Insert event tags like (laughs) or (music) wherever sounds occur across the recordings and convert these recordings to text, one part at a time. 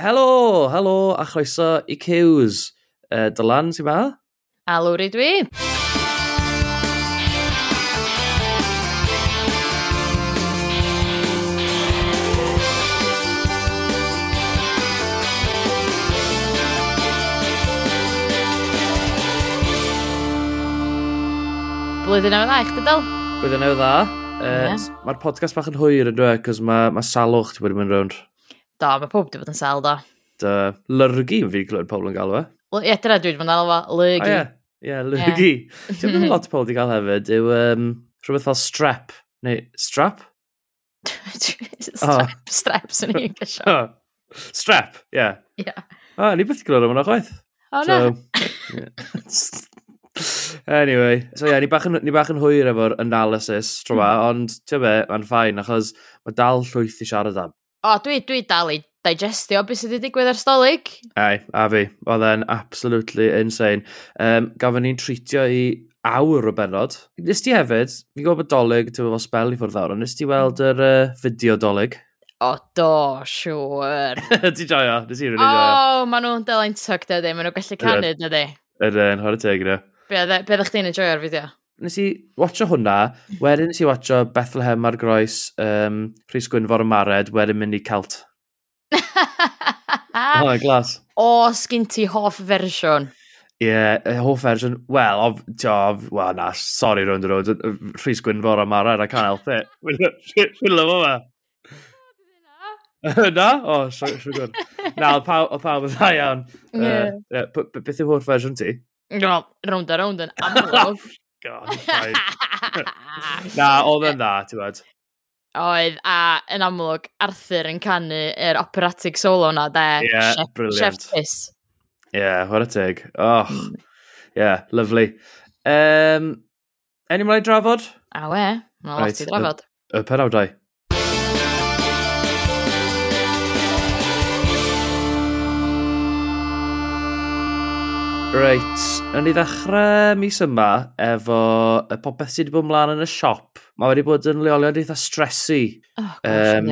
Helo, helo, a chroeso i Cews. Uh, Dylan, ti'n ma? Alw i dwi. Blwyddyn newydd dda, i chdi dal? Blwyddyn newydd dda. Uh, yeah. Mae'r podcast bach yn hwyr yn dweud, cos mae ma salwch ti wedi mynd rownd. Do, mae pob wedi bod yn sel, do. Da, lyrgu yn fi glywed pobl yn galw e. Wel, ie, dyna dwi'n mynd alw fo, lyrgu. Ie, ie, lyrgu. Ti'n mynd (laughs) lot o pobl wedi cael hefyd yw um, rhywbeth fel strep, neu strap? (laughs) strep, strep, sy'n ni'n gysio. Oh. Strep, ie. Ie. O, ni beth i glywed am hwnna chwaith. O, na. (laughs) Anyway, so ie, yeah, ni bach yn, ni bach yn hwyr efo'r analysis, tro ma, mm. ond ti'n be, mae'n ffain, achos mae dal llwyth i siarad am. O, dwi, dwi dal i digestio beth sydd wedi digwydd ar stolig. Ai, a fi. Oedd e'n absolutely insane. Um, gafon ni'n treatio i awr o benod. Nes ti hefyd, fi'n gwybod bod dolyg, ti'n gwybod spel i ffwrdd awr, ond nes ti weld yr uh, fideo dolyg? O, do, siwr. (laughs) ti joio? Nes i rwy'n joio. O, maen nhw'n delaintog, dydy. Maen nhw'n gallu canu, dydy. Yr un, hwyr y teg, dydy. Be oeddech chdi'n enjoyo'r fideo? nes i watcho hwnna, wedyn nes i watcho Bethlehem ar groes, um, Rhys Gwynfor y Mared, wedyn mynd i Celt. (laughs) O, oh, glas. O, sgyn ti hoff fersiwn. Ie, yeah, hoff fersiwn, wel, of, of, well, na, sorry round the road, Rhys Gwynfor y Mared, I can't help it. Fi'n lyfo fe. (laughs) Na? O, siwr gwrdd. Na, oedd pawb yn dda iawn. Beth yw hoff fersiwn ti? Round a round yn amlwg. (laughs) God, (laughs) (laughs) Na, oedd yn dda, ti'n bod. Oedd, a yn amlwg, Arthur yn canu yr operatic solo na, de. Ie, yeah, chef, brilliant. Chef Piss. Ie, yeah, what a tig. Och, hmm. ie, yeah, lovely. Um, Any mlaen drafod? A we, mae'n lot right, i drafod. Y penawdau. Reit, yn i ddechrau mis yma efo y popeth sydd wedi bod ymlaen yn y siop. Mae wedi bod yn leoliad eitha stresu. Oh, gosh, um,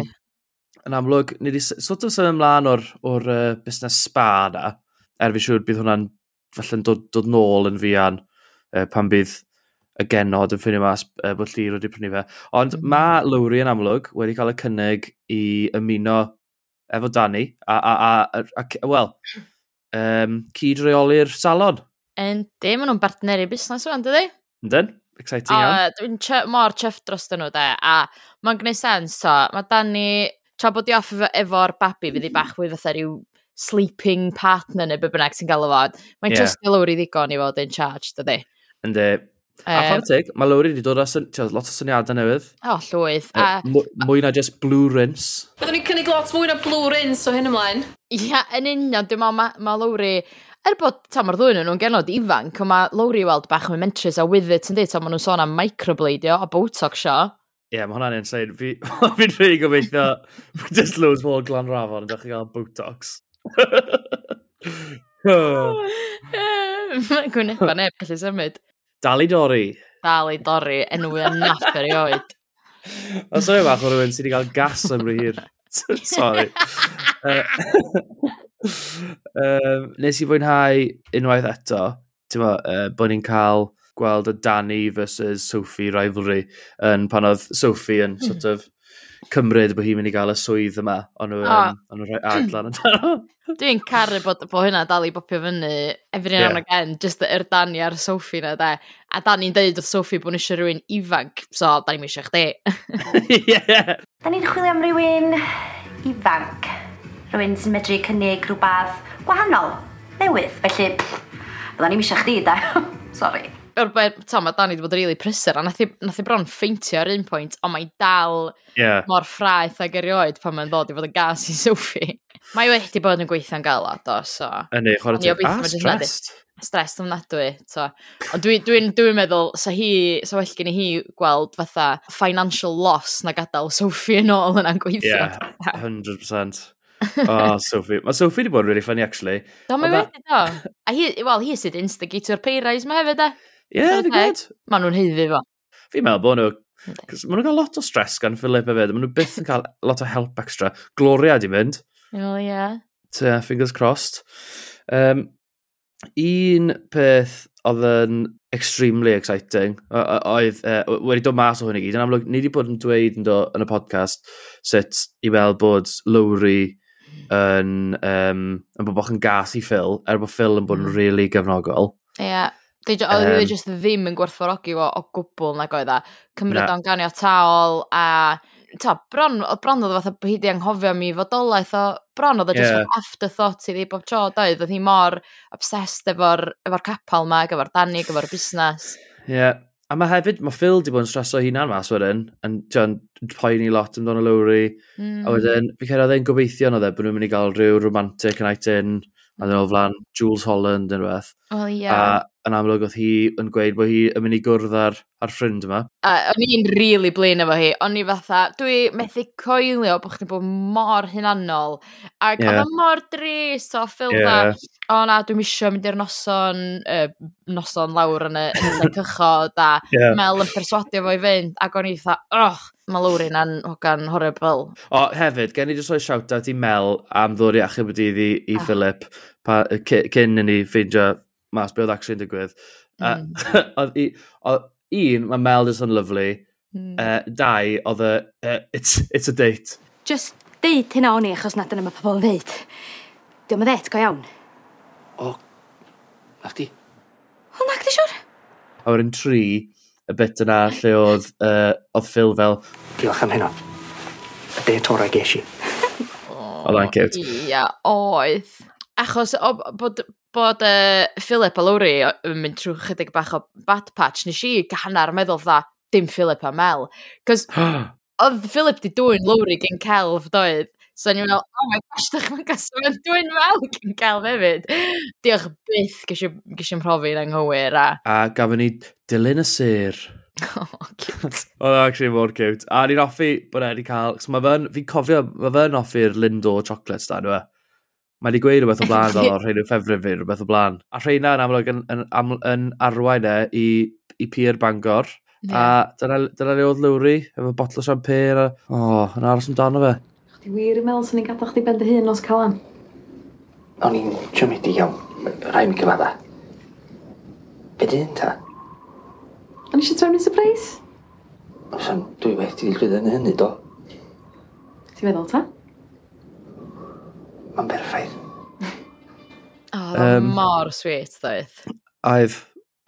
yn amlwg, ni wedi sort of symud ymlaen o'r, or, uh, busnes spa na. Er fi siŵr bydd hwnna'n falle'n dod, dod nôl yn fian uh, pan bydd y genod yn ffynnu mas uh, bod llir wedi prynu fe. Ond mm-hmm. mm. mae Lowry yn amlwg wedi cael y cynnig i ymuno efo Dani. A, a, a, a, a, a wel, um, cydreoli'r salon. Yndi, maen nhw'n bartneri busnes o'n dydy? Yndyn, exciting iawn. Dwi'n mor chyff dros nhw de, a mae'n gwneud sens to. Mae Dani, tra bod i off efo'r babi, fydd i mm-hmm. bach fwy fatha rhyw sleeping partner neu be bynnag sy'n gael o fod. Mae'n yeah. just lawr i ddigon i fod in charge, dydy? Yndi, A ffordd teg, mae Lowry wedi dod â lot o syniadau newydd. O, oh, Uh, A... Mwy na just blue rinse. Byddwn ni'n cynnig lot mwy na blue rinse o hyn ymlaen. Ia, yn union, dwi'n meddwl mae ma Lowry... Er bod ta mae'r ddwy'n nhw'n genod ifanc, ond mae Lowry weld bach yn mentrus a with it yn dweud, ta maen nhw'n sôn am microbladio a botox sio. Ie, yeah, mae hwnna'n insane. (laughs) Fi'n rhaid gobeithio (laughs) just loads more glan rafon yn dechrau gael botox. (laughs) Gwyneth ba neb gallu symud. Dal i dorri. Dal i dorri, enw yn naffer i oed. Os o'n bach o rhywun sydd wedi cael gas am rhy hir. (laughs) Sorry. um, (laughs) nes i fwynhau unwaith eto, ti'n ma, uh, bod ni'n cael gweld y Danny versus Sophie rivalry yn pan oedd Sophie yn sort of cymryd bod hi'n mynd i gael y swydd yma, ond nhw'n um, on rhoi aglan yn dano. (laughs) Dwi'n caru bod, bod hynna dal i bopio fyny every now and again, just yr Dani ar Sophie na, de. A Dani'n deud wrth Sophie bod eisiau rhywun ifanc, so da ni'n eisiau chdi. (laughs) (laughs) yeah. Da ni'n chwilio am rhywun ifanc. Rhywun sy'n medru cynnig rhywbeth gwahanol, newydd. Felly, pff, da ni'n eisiau chdi, da. Sorry o'r beth, ta, mae Dani wedi bod yn rili really prysur, a nath i, nath i bron ffeintio ar un pwynt, ond mae dal yeah. mor ffraeth ag erioed pan mae'n ddod i fod yn gas i (laughs) Sophie. mae wedi bod yn gweithio'n galad, o, so... Yny, chwarae ti, ah, a stressed. Stressed ofnadwy, so. Ond dwi'n dwi, dwi, dwi meddwl, sa hi, sa well gen i hi gweld fatha financial loss na gadael Sophie yn ôl yna'n gweithio. Yeah, 100%. oh, Sophie. Mae Sophie wedi bod yn really funny, actually. Do, mae wedi, do. A hi, wel, hi sydd instigator peirais mae hefyd, e? Ie, yeah, fi'n gwybod. Ma nhw'n heiddi fo. Fi'n meddwl bod nhw... Maen nhw'n cael lot o stres gan Philip hefyd. Maen nhw byth yn cael lot o help extra. Gloria di mynd. Wel, ie. Yeah. Fingers crossed. Um, un peth oedd yn extremely exciting, oedd uh, wedi dod mas o hwn i gyd, yn amlwg, ni wedi bod yn dweud yn, do, yn y podcast sut i weld bod Lowry yn, um, yn bod boch yn gas i Phil, er bod Phil yn bod yn hmm. really gefnogol. Ie. Yeah. Oedd e um, just ddim yn gwerthfawrogi fo o gwbl nag oedd e. a cymryd o'n ganio taol a ta, bron, oedd bron oedd fatha hyd i anghofio mi fodolaeth o bron oedd yeah. just afterthought i ddi bob tro doedd oedd hi mor obsessed efo'r efo capal ma efo'r danig efo'r busnes Ie, yeah. a mae hefyd mae Phil di bod yn streso hi'n mas wedyn yn John poeni lot amdano Lowry mm. a hmm. wedyn fi cael oedd e'n gobeithio yn oedd e bod nhw'n mynd i gael rhyw romantic night in a dyn nhw flan Jules Holland yn rhywbeth. Wel, ie. A yn amlwg oedd hi yn gweud bod hi yn mynd i gwrdd ar, ar ffrind yma. A o'n i'n rili really blin efo hi. O'n i fatha, dwi methu coelio bod chdi bod mor hunanol. Ac yeah. oedd mor dris o ffilm yeah. o na, dwi'n misio mynd i'r noson, uh, noson lawr yn y, yn y cychod a yeah. Mel yn perswadio fo i fynd. Ac o'n i fatha, oh, mae Lowrin yn hogan horrible. O, hefyd, gen i jyst roi shout-out i Mel am ddod i achub y dydd i, i ah. Philip pa, cyn i ni ffeindio mas be oedd actually yn digwydd. Mm. mm. Uh, (laughs) oedd un, mae Mel yn lyflu. Mm. Uh, dau, oedd y uh, it's, it's a date. Just deud hynna o'n i, achos nad yna mae pobl yn ddeud. Diolch yn ddet go iawn. O, na chdi? O, na chdi siwr? A wedyn tri, y bit yna lle oedd, uh, oedd Phil fel... Diolch am hynna. Y de orau gesh i. Oedd oh, cute. Ia, oedd. Achos o, bod, bod uh, Philip a Lowry yn mynd trwy chydig bach o bad patch, nes i hannar meddwl dda, dim Philip a Mel. Cos (gasps) oedd Philip di dwy'n Lowry gen celf doedd. So ni'n meddwl, oh my gosh, dych chi'n gasw yn dwy'n fel yn cael hefyd. Diolch byth gysi yn anghywir. A, a gafon ni dilyn y sir. (laughs) Oh, cute. (laughs) Oedd oh, actually mor cute. A ni'n offi bod e wedi cael, cos mae fe'n, fi'n cofio, mae fe'n offi'r Lindo chocolates da, nhw e. Mae wedi gweud rhywbeth o (laughs) blaen fel o'r rhain yw ffefryn fi, rhywbeth o blaen. A rhain yn amlwg yn, yn, yn, yn arwain e i, i Pier Bangor. Yeah. A dyna, dyna ni oedd Lowry, efo botl o champagne. A, o, oh, yn aros amdano fe. Chdi wir yn meddwl sy'n ni'n gadael chdi bend y hun os calan? O'n i'n siomedi iawn. Rai mi gyfadda. Be di ta? O'n eisiau trefnu surprise? Os am dwi wedi llwyddo yn hynny do. Ti'n meddwl ta? Mae'n berffaith. (laughs) O, oh, um, mor sweet, ddoedd. Oedd.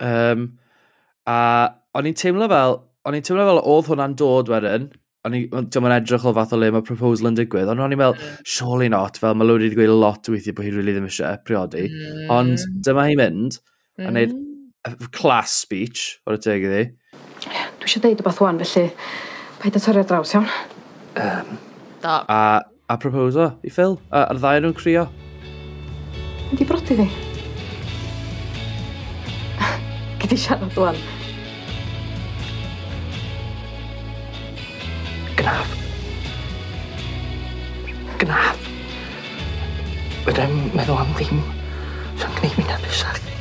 Um, a o'n i'n teimlo fel, o'n i'n teimlo fel oedd hwnna'n dod wedyn, o'n i'n edrych o fath o le mae proposal yn digwydd, ond o'n i'n meddwl, mm. surely not, fel mae Lodi wedi gweud lot weithiau bod hi really ddim eisiau priodi, mm. ond dyma hi'n mynd, mm. a wneud class speech o'r teg iddi. Dwi eisiau deud y beth wan, felly paid a torri ar draws iawn. Um, Do. A a proposo i Phil, a, a'r ddau nhw'n crio. Wedi brodi fi? Gyd i siarad dwan. Gnaf. Gnaf. Byddai'n meddwl am ddim sy'n gwneud mi'n hapusach.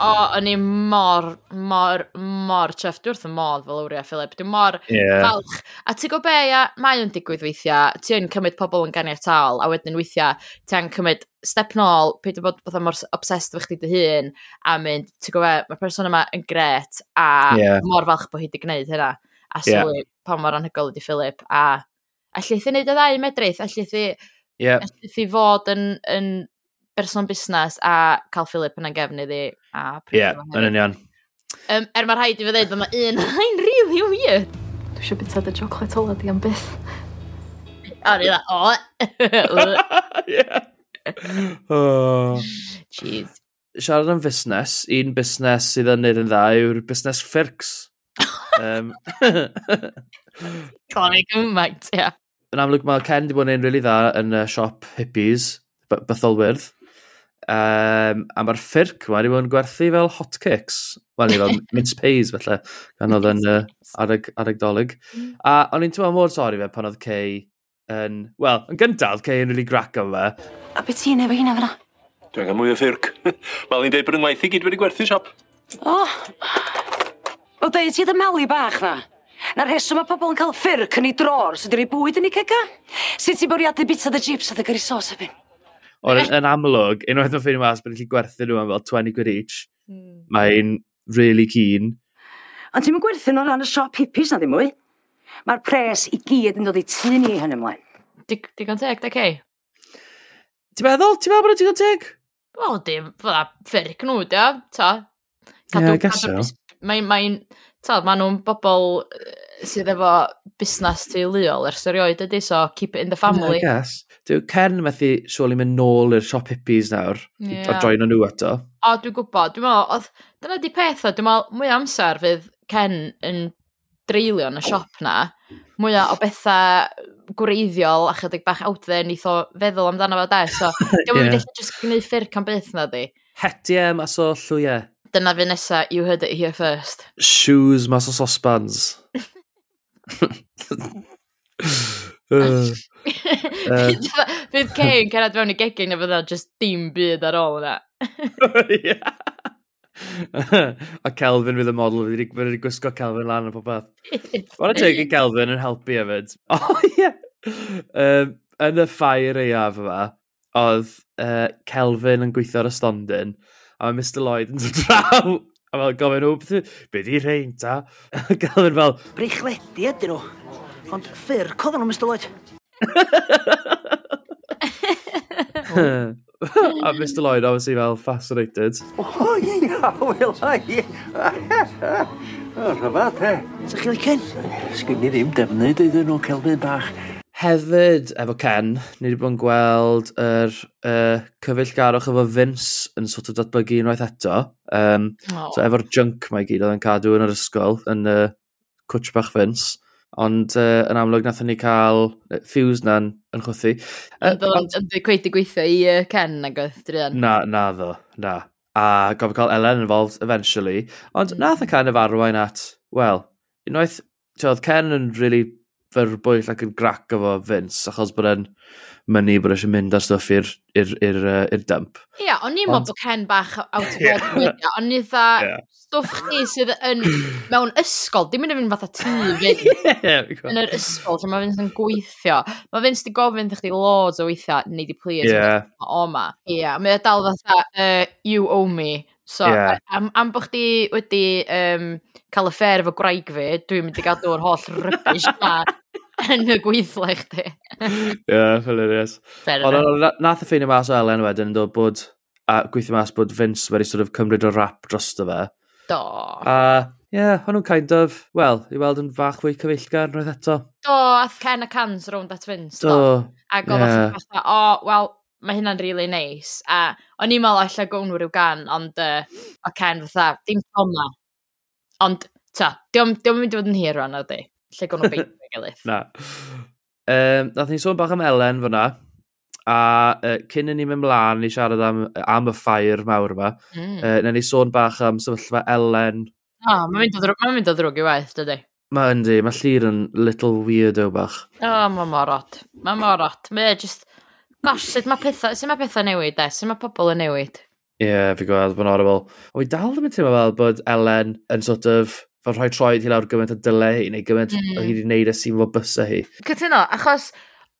O, o'n i mor, mor, mor treff. Dwi wrth y modd fel Wria Philip. Dwi'n mor yeah. falch. A ti'n gwybod be, ia, mae o'n digwydd weithiau. Ti yn cymryd pobl yn ganiatol, a wedyn weithiau ti'n cymryd step nôl, peidio bod bod mor obsessed efo chdi dy hun, a mynd, ti'n gwybod, mae'r person yma yn gret, a yeah. mor falch bod hi wedi gwneud hynna. A sylwi yeah. pa mor anhygol ydi Philip. A, a lle thi wneud y ddau medrith, a thi, yeah. a thi fod yn, yn berson busnes a cael Philip yn gefn iddi a Ie, yeah, yn union. Um, er mae rhaid i fi ddweud, mae un (laughs) hain really weird. Dwi eisiau bita dy chocolate ola di am byth. A ni dda, o. (laughs) (laughs) Oh. Jeez. Siarad am busnes, un busnes sydd yn neud yn dda yw'r busnes ffyrcs. um, Clonic ymaint, ia. Yn amlwg mae Ken wedi bod yn un really dda yn uh, siop hippies, bytholwyrdd. Um, a mae'r ffyrc yma wedi bod yn gwerthu fel hotcakes. Wel, ni fel (laughs) mince pies felly, gan oedd yn uh, arag, aragdolig. Mm. A o'n i'n teimlo mor sori fe pan oedd Kay yn... Wel, yn gyntaf, oedd Kay yn rili really grac o fe. A beth ti'n efo hynna fyna? Dwi'n cael mwy o ffyrc. (laughs) Wel, ni'n deud bod yn waith i gyd wedi gwerthu siop. O! Oh. O, dweud ti ddim meli bach na? Na'r rheswm mae pobl yn cael ffyrc yn ei dror, sydd wedi bwyd yn ei cega? Sut ti'n bwriadu bita dy chips a dy gyrru sos ebyn? Ond yn, (laughs) yn amlwg, unwaith mae'n ffeindio mas bod ni'n gwerthu nhw am fel 20 quid each, mm. mae'n really keen. Ond ti'n mynd gwerthu nhw ran y siop hippies na ddim mwy? Mae'r pres i gyd yn dod i tu ni hyn ymlaen. Digon teg, da cei? Ti'n meddwl? Ti'n meddwl bod yn digon teg? Wel, dim, fydda, fferic nhw, da, ta. Cadw, yeah, I guess so. Mae'n, mae'n, ta, maen nhw'n bobl sydd efo busnes teuluol ers erioed ydy, so keep it in the family. Yeah, I guess. Dyw Ken methu siol i mynd nôl i'r shop hippies nawr, yeah. a join nhw eto. O, dwi'n gwybod, dwi'n meddwl, oedd, dyna di peth o, dwi'n meddwl, mwy amser fydd Ken yn dreulio yn y siop na, mwy o bethau gwreiddiol a chydig bach out there neith o feddwl amdano fo de, so (laughs) dwi'n meddwl yeah. just gwneud ffyrc am beth na di. Hetiau mas o llwyau. Dyna fi nesa, you heard it here first. Shoes mas o sosbans. Fydd Kay yn cerad fewn i gegin a fydda just dim byd ar ôl yna. (laughs) a Kelvin fydd y model wedi wedi gwisgo Kelvin lan o popeth. Wna teg i Kelvin yn helpu hefyd. Oh, yeah. Um, yn y ffair eiaf yma, oedd uh, Kelvin yn gweithio ar y stondin, a mae Mr Lloyd yn dod draw. A fel gofyn nhw, beth, be di rhain ta? (laughs) A gael yn fel... Breichledu ydyn nhw, ond ffyrc oedden nhw, Mr Lloyd. (laughs) a Mr Lloyd, obviously, fel fascinated. O, ie, wel, ie. O, rhyfedd, he. Sa'ch chi'n licen? Sgyn ni ddim defnydd iddyn nhw, Celfyn bach. Hefyd, efo Ken, ni wedi bod yn gweld yr uh, cyfeillgarwch efo Vince yn sort of datblygu unwaith eto. Um, oh. so efo'r junk mae gyd oedd yn cadw yn yr ysgol, yn uh, cwtch bach Vince. Ond uh, yn amlwg nath ni cael fuse na'n yn chwythu. Uh, ond ond yn gweithio gweithio i uh, Ken ag oedd Drian. Na, na ddo, na. A gofio cael Ellen involved eventually. Ond mm. nath y Ken y farwain at, wel, unwaith, ti oedd Ken yn really fyrbwyll ac yn grac efo Vince, achos bod e'n mynnu bod eisiau mynd ar stwff i'r uh, dump. Ie, yeah, o'n i'n meddwl bod Ken bach out of order, yeah. ond ni dda yeah. stwff chi sydd yn mewn ysgol, dim yn efo fatha tŷ fynd (laughs) yn yr ysgol, lle mae Vince yn gweithio. Mae Vince di gofyn ddech chi loads o weithiau, neu di plis, yeah. o ma. Ie, yeah, mae dal fatha, uh, you owe me, So, yeah. am, am bod chdi wedi um, cael y ffer efo graig fi, dwi'n mynd i gadw'r holl rybys (laughs) na yn y gweithle chdi. Ie, yeah, hilarious. Ond nath y ffeinio mas o Elen wedyn yn dod bod, a gweithio mas bod Vince wedi sort of cymryd o rap drosto fe. Do. A Ie, yeah, hwnnw'n kind of, wel, i weld yn fach fwy cyfeillgar roedd eto. Do, ath Ken a Cans rownd at Vince, do. do. Ac oedd yeah. fatha, o, oh, wel, mae hynna'n really nice. A o'n i'n meddwl allai gwn rhyw gan, ond uh, o Ken fatha, dim toma. Ond, ta, diolch yn mynd i fod yn hir rhan o di. Lle gwn o (laughs) beidio ei gilydd. Na. Um, nath ni sôn bach am Elen fyna, a uh, cyn i ni mynd mlaen i siarad am, am y ffair mawr yma, mm. uh, na ni sôn bach am sefyllfa Elen. O, oh, mae'n mynd o ddrwg, mae'n mynd o ddrwg i waith, dydy. Mae yndi, mae llir yn little weirdo bach. O, oh, mae mor od. Mae mor od. Mae just, Gosh, sut mae pethau, sut mae pethau newid, de? Sut mae pobl yn newid? Ie, yeah, fi gweld bod yn horrible. O, fi dal ddim yn teimlo fel bod Ellen yn sort of fel rhoi troed hi lawr gymaint o dylai neu gymaint mm. o hi wedi gwneud y sy'n fod bysau hi. Cytuno, achos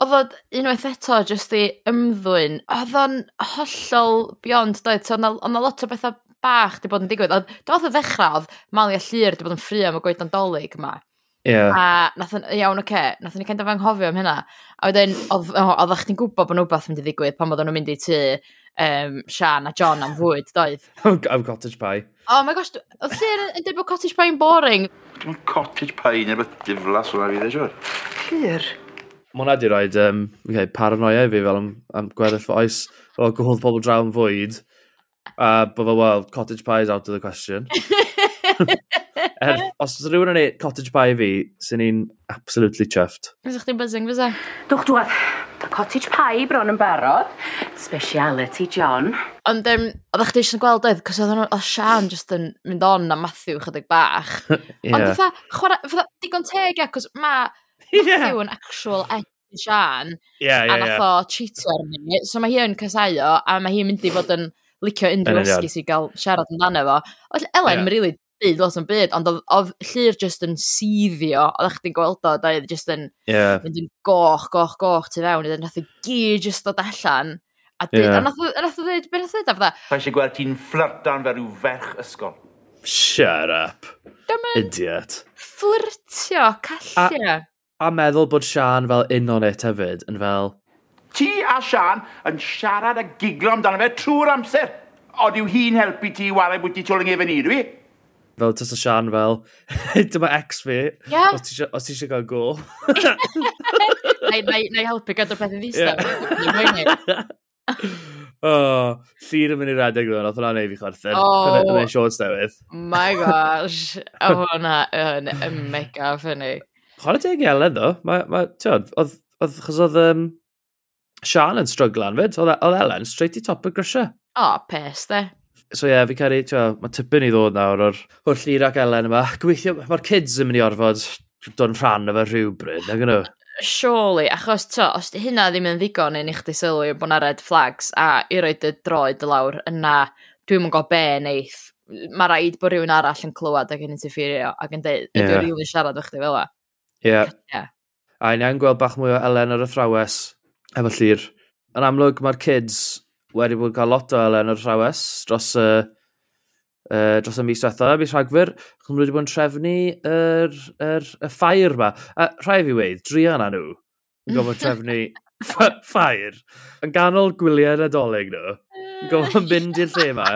oedd o'n unwaith eto jyst i ymddwyn, oedd o'n hollol beyond, doedd, so, oedd o'n lot o bethau bach di bod yn digwydd. Oedd, doedd o ddechrau, oedd Mali a Llyr di bod yn ffrio am y gweud dolyg yma. Yeah. A nath yn, iawn, oce, okay, nath yn i kind of anghofio am hynna. A wedyn, oedd chdi'n gwybod bod nhw beth mynd i ddigwydd pan bod nhw'n mynd i tu um, Sian a John am fwyd, doedd? (laughs) Oh, am cottage pie. Oh my gosh, oedd lle yn dweud bod cottage pie yn boring. Dwi'n cottage pie neu beth diflas hwnna fi ddweud, siwr. Cyr. Mae hwnna di roed um, okay, paranoia i fi fel am, am gweddill fy oes o gwahodd pobl draw yn fwyd a bod fel, well, cottage pie is out of the question. (laughs) er, os oes rhywun yn ei cottage pie fi, sy'n ni'n absolutely chuffed. Ydych chdi'n buzzing, fysa? Dwch dwad, cottage pie bron yn barod, speciality John. Ond um, oeddech chdi eisiau gweld oedd, cos oedd Sian just yn mynd on a Matthew chydig bach. (laughs) yeah. Ond fatha, chwarae, fatha, digon teg ac, cos ma (laughs) Matthew yeah. yn actual ed Sian, yeah, yeah, a nath o yeah. cheatio arni, so mae hi yn casau o, a mae hi'n mynd i fod yn licio unrhyw ysgu sy'n cael siarad amdano fo. Ellen, yeah. mae'n rili really byd, lot yn byd, ond oedd llir just yn seeddio, oedd chdi'n gweld o, oedd just yn yeah. mynd yn goch, goch, goch tu fewn, oedd nath o gyd just dod allan. A dyd, yeah. nath o ddweud, beth nath o ddweud, fydda? Rhaid eisiau gweld ti'n flirtan fel rhyw ferch ysgol. Shut up. Idiot. Flirtio, callia. A, a meddwl bod Sian fel un o'n it hefyd, yn fel... Ti a Sian yn siarad a giglo amdano fe trwy'r amser. Ond yw hi'n helpu ti i wario bwyty twling efe i, dwi? fel tas o Sian fel, (laughs) dyma ex fi, yeah. os ti eisiau gael gol. (laughs) Neu helpu gadw peth yn ddista. (laughs) O, llun yn mynd i redeg rhywun, oedd hwnna'n ei fi chwerthin. Oh, yn ei shorts newydd. My gosh, o hwnna yn mega ffynnu. Chwarae teg Elen ddo, mae, ma, tiod, oedd, oedd, chos oedd um, Sian yn stryglan fyd, oedd Elen straight i top y grisiau. O, oh, pes de so ie, yeah, fi caru, ti'n mae tipyn i ddod nawr o'r hwll i'r ac Elen yma. Gweithio, mae'r kids yn mynd i orfod dod yn rhan o fe rhywbryd, nag nhw? Surely, achos to, os di hynna ddim yn ddigon yn i chdi sylwi bod na red flags a i roed y droed y lawr yna, dwi'n mwyn go be neith. Mae rhaid bod rhywun arall yn clywed ac yn interferio ac yn dweud, yeah. dwi'n rili siarad o'ch chdi fel la. Ie. Yeah. yeah. A ni'n gweld bach mwy o Elen ar y thrawes efo llir. Yn amlwg, mae'r kids wedi bod yn cael lot o elen o'r rhawes dros y, uh, dros y mis diwetha, mis rhagfyr, chwn wedi bod yn trefnu yr, yr, y ffair ma. A rhai fi weid, dri yna nhw, yn gofod trefnu (laughs) ffair, yn ganol gwyliau nadolig nhw, yn gofod mynd i'r lle ma,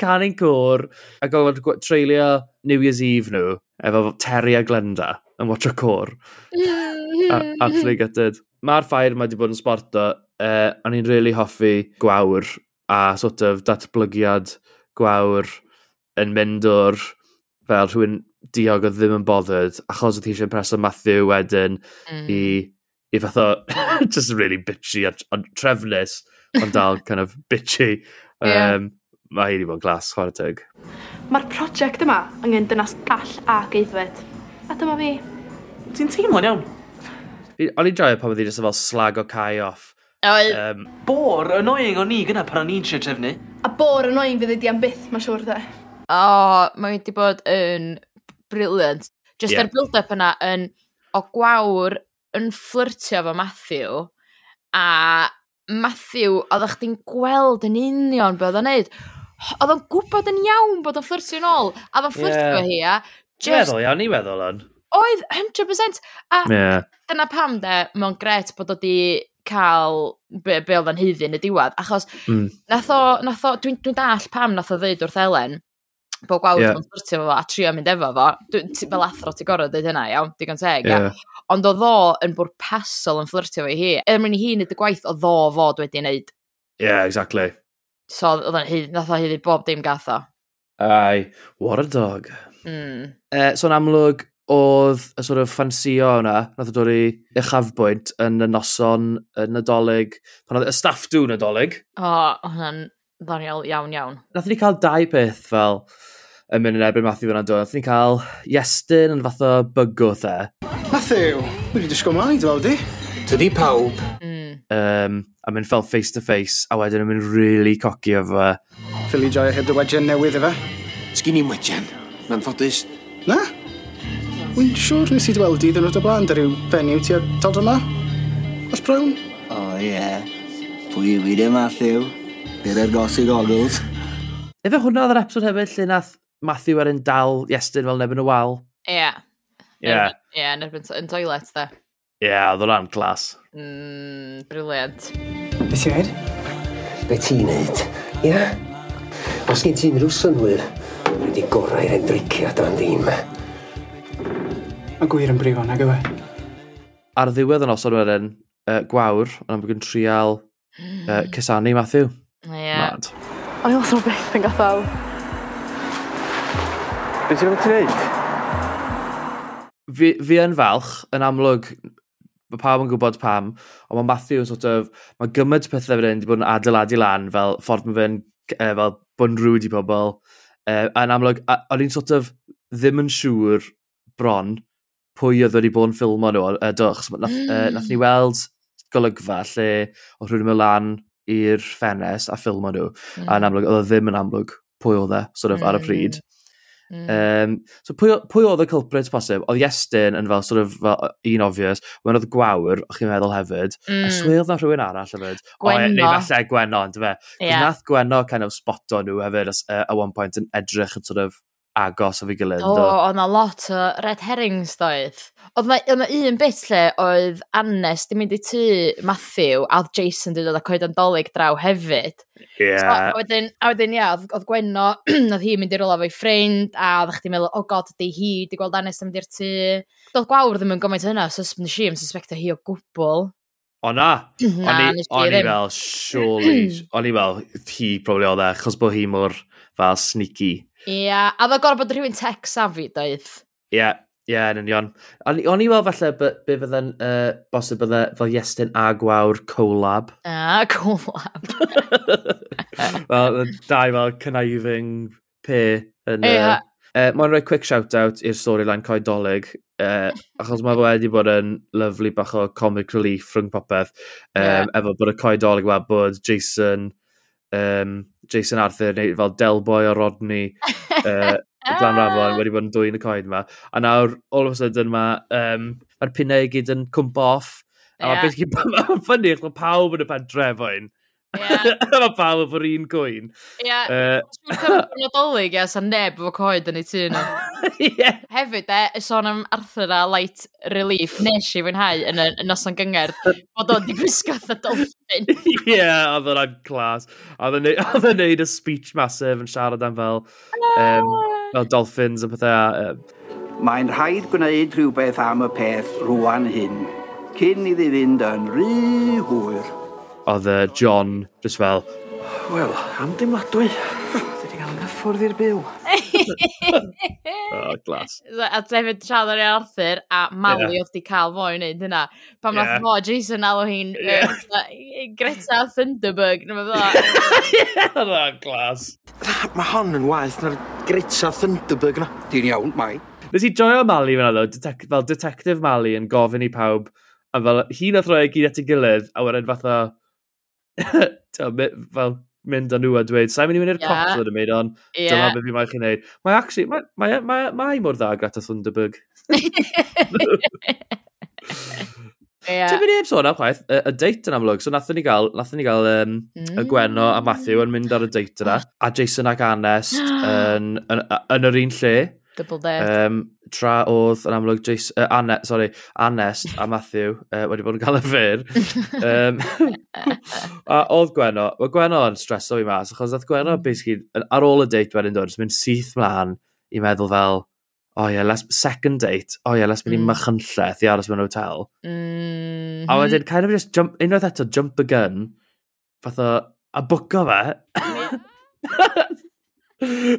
canu'n cwr, a gofod treulio New Year's Eve nhw, efo Terry a Glenda, yn watch a cwr. Absolutely gutted. Mae'r ffair mae wedi bod yn sport o uh, o'n i'n really hoffi gwawr a sort of datblygiad gwawr yn mynd o'r fel rhywun diog o ddim yn bothered achos oedd hi eisiau preso Matthew wedyn mm. i, i fatho (laughs) just really bitchy a, a trefnus ond dal kind of bitchy (laughs) um, yeah. mae hi wedi bod yn glas chwarae teg Mae'r prosiect yma angen dynas gall a geiddfed a dyma fi Ti'n teimlo'n iawn? O'n i'n joio pan oedd hi just fel slag o cae off Um, bor annoying o'n i gyna pan o'n i'n siarad trefnu. A bor annoying fydd ydi am byth, mae'n siŵr de. O, oh, mae wedi bod yn brilliant. Just yeah. ar build-up yna yn o gwawr yn fflirtio fo Matthew a Matthew, oeddech chdi'n gweld yn union beth oedd o'n neud. Oedd o'n gwybod yn iawn bod o'n fflirtio yn ôl. A oedd o'n fflirtio yeah. hi a... Just... Meddwl iawn, i weddol o'n. Oedd, 100%. A yeah. dyna pam de, mae'n gret bod o di cael be, be oedd yn hyddi yn y diwedd. Achos mm. nath o, nath o dwi'n dwi dall pam nath o ddeud wrth Elen, bod gwawd yeah. yn sbyrtio fo a trio mynd efo fo, dwi, fel athro ti gorau dweud hynna, iawn, digon teg, yeah. ia. Ond oedd o yn bwrpasol yn fflirtio fo i hi. Er mwyn i hi wneud y gwaith oedd o fod wedi wneud. Yeah, exactly. So, oedd o'n hyd, nath o hyddi bob dim gath o. Ai, what a dog. Eh, mm. Uh, so'n amlwg, oedd y sort of ffansio yna, nath o dod i uchafbwynt yn y noson, y nadolig, pan oedd y staff dŵ nadolig. O, oh, hwnna'n ddoniol iawn iawn. Nath ni cael dau peth fel yn mynd yn erbyn Matthew fyna dod. Nath ni cael Iestyn yn fath o bygwth e. Matthew, wedi disgwyl mlaen, dwi'n di. Tydi pawb. Mm. Um, a mynd fel face to face, a wedyn yn mynd really cocky o fe. Philly Joy, heb dy wedgen newydd efe. Sgin i'n wedgen, na'n ffodus. Na? Wy'n siŵr nes i dweld i ddynod o blaen da ryw fenyw ti a dod yma? Os brown? O oh, ie. Yeah. Pwy yw i ddim Matthew? Bydd e'r gosig ogls. Efe hwnna oedd yr episod hefyd lle nath Matthew ar yn dal Iestyn fel nebyn y wal. Ie. Yeah. Ie, yeah. yeah, yn erbyn yn toilet da. Ie, yeah, oedd o'n glas. Mm, briliant. Be ti'n neud? Be ti'n neud? Ie? Yeah? Os gen ti'n rhyw synwyr, wedi gorau'r i'r endriciad o'n ddim. Mae gwir yn brifo, nag yw e? Ar ddiwedd y noson wedyn, uh, gwawr, ond am bod yn trial uh, cysanu Matthew. Yeah. Mad. O'n i os o'n beth yn gathol. Be ti'n mynd i wneud? Fi, fi yn falch, yn amlwg, mae pawb yn gwybod pam, ond mae Matthew yn sort of, mae gymaint pethau fan hyn wedi bod yn adeiladu lan, fel ffordd mae fe'n, e, fel bod yn rwyd i pobl. E, yn amlwg, o'n i'n sort of ddim yn siŵr bron pwy oedd wedi bod yn ffilmo nhw, uh, dwch. So, nath, (gasps) uh, nath ni weld golygfa lle oedd rhywun yn mynd lan i'r ffenest a ffilmo nhw. Mm. A'n amlwg, oedd o ddim yn amlwg pwy oedd e, sort of, mm. ar y mm. pryd. Mm. Um, so pwy, pwy oedd y culprit posib? Oedd Iestyn yn fel, sort of, fel un obvious, when oedd gwawr, o'ch chi'n meddwl hefyd, mm. a swyl na rhywun arall hefyd. E, Gwenno. O, neu falle Gwenno, ond fe. Yeah. Nath Gwenno kind of spot on nhw hefyd at uh, one point yn edrych yn sort of agos o fi gilydd. O, oedd na lot o red herrings doedd. Oedd na, oedd na un bit lle oedd Annes di mynd i tu Matthew a oedd Jason di dod â coed andolig draw hefyd. Yeah. So, a wedyn, a wedyn ia, oedd, oedd Gwenno, (clears throat) oedd hi mynd i rola fo'i ffrind a oedd chdi'n meddwl, o oh god, di hi, di gweld Annes di mynd i'r tu. Doedd gwawr ddim yn gymaint hynna, so nes i yn suspecta hi o gwbl. O (clears throat) na, o'n i fel, surely, (clears throat) o'n i fel, hi probably oedd e, chos bod hi mor fel sneaky Ia, a dda gorau bod rhywun tech savvy, daeth. Ia, ia, yn union. O'n i weld falle be fydda'n uh, bosib bydda fel Iestyn a (laughs) Gwawr collab. A, collab. (laughs) Wel, dau fel conniving pe yn... Ia. Uh, Mae'n rhoi quick shout-out i'r storyline coedolig, uh, achos mae fe wedi bod yn lyflu bach o comic relief rhwng popeth, um, yeah. efo bod y coedolig wedi bod Jason um, Jason Arthur neu fel Delboy o Rodney (laughs) uh, Glan Rafon wedi bod yn dwy yn y coed yma. A nawr, all of a sudden, mae um, ma pinnau i gyd yn cwmp off. A yeah. mae'n ffynnu, achos mae pawb yn y pen drefoen. Yeah. (laughs) mae pawb yn fawr un gwyn. Ie, yeah. uh, siwr cael yn odolig, ia, sa neb efo coed yn ei tŷ nhw. (laughs) (laughs) yeah. Hefyd e, y sôn am Arthur a light relief, nes i fwynhau yn y noson gyngerdd, bod o'n digwisgodd y dolphin. (laughs) Ie, yeah, oedd o'n clas. Oedd o'n neud y speech massive yn siarad am fel um, fel dolphins a pethau. Um. Mae'n rhaid gwneud rhywbeth am y peth rwan hyn, cyn iddi fynd yn rhy hwyr. Oedd uh, John just fel, Wel, am deimladwy, wedi cael yn hyffwrdd i'r byw. (laughs) (laughs) oh, glas. A David siarad ar Arthur a Mali yeah. oedd di cael fo i wneud hynna. Pam yeah. nath fo, Jason alw hi'n yeah. uh, Greta Thunderberg. (laughs) Oh, glas. Mae hon yn waith na'r Greta Thunderberg yna. Di'n iawn, mai. Nes i joio Mali fyna ddo, detec fel Detective Mali yn gofyn i pawb, a fel hi nath roi e gyd at ei gilydd, a wedyn fatha, (laughs) fel, mynd â nhw a dweud, sa'n mynd i mynd i'r yeah. cops oedd yn mynd, ond yeah. dyma beth fi mae chi'n neud. Mae actually, mae, mae, mae, mae mor dda Greta Thunderberg. (laughs) (laughs) Yeah. Ti'n mynd i sôn am chwaith, y, y date yn amlwg. So nathon ni gael, nathon ni gael um, mm. y Gwenno a Matthew yn mynd ar y date yna. A Jason ac Anest yn, (gasps) yn, yn, yn yr un lle. Double dead. Um, tra oedd yn amlwg Jason, uh, Anne, sorry, Anest a Matthew uh, wedi bod yn cael y fyr. um, (laughs) a oedd Gwenno, mae Gwenno yn streso fi mas, achos oedd Gwenno hmm. basically ar ôl y date wedyn dod, mynd syth mlaen i meddwl fel, oh yeah, let's, second date, oh yeah, let's mynd i mm. mychynlleth i aros mewn hotel. Mm -hmm. A mm-hmm. wedyn, kind of just jump, unwaith eto, jump the gun, fath o, a bwco fe.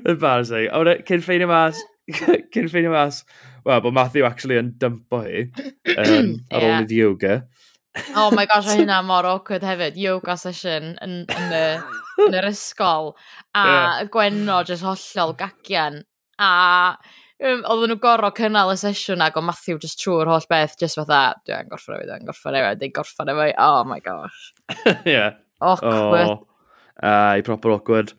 Embarrassing. (laughs) A wedyn, cyn ffeinio mas, (laughs) cyn ffeinio mas, wel, bod Matthew actually yn dympo hi um, (clears throat) ar yeah. ôl nid yoga. oh my gosh, mae hynna (laughs) mor awkward hefyd. Yoga session yn, yn, y, yn yr ysgol. A yeah. Gwenno jyst hollol gagian. A um, oedden nhw gorau cynnal y sesiwn ac o Matthew jyst trwy'r holl beth, jyst fatha, dwi'n gorffan efo, dwi'n gorffan efo, dwi'n gorffan efo, oh my gosh. (laughs) yeah. Awkward. Oh, uh, proper awkward.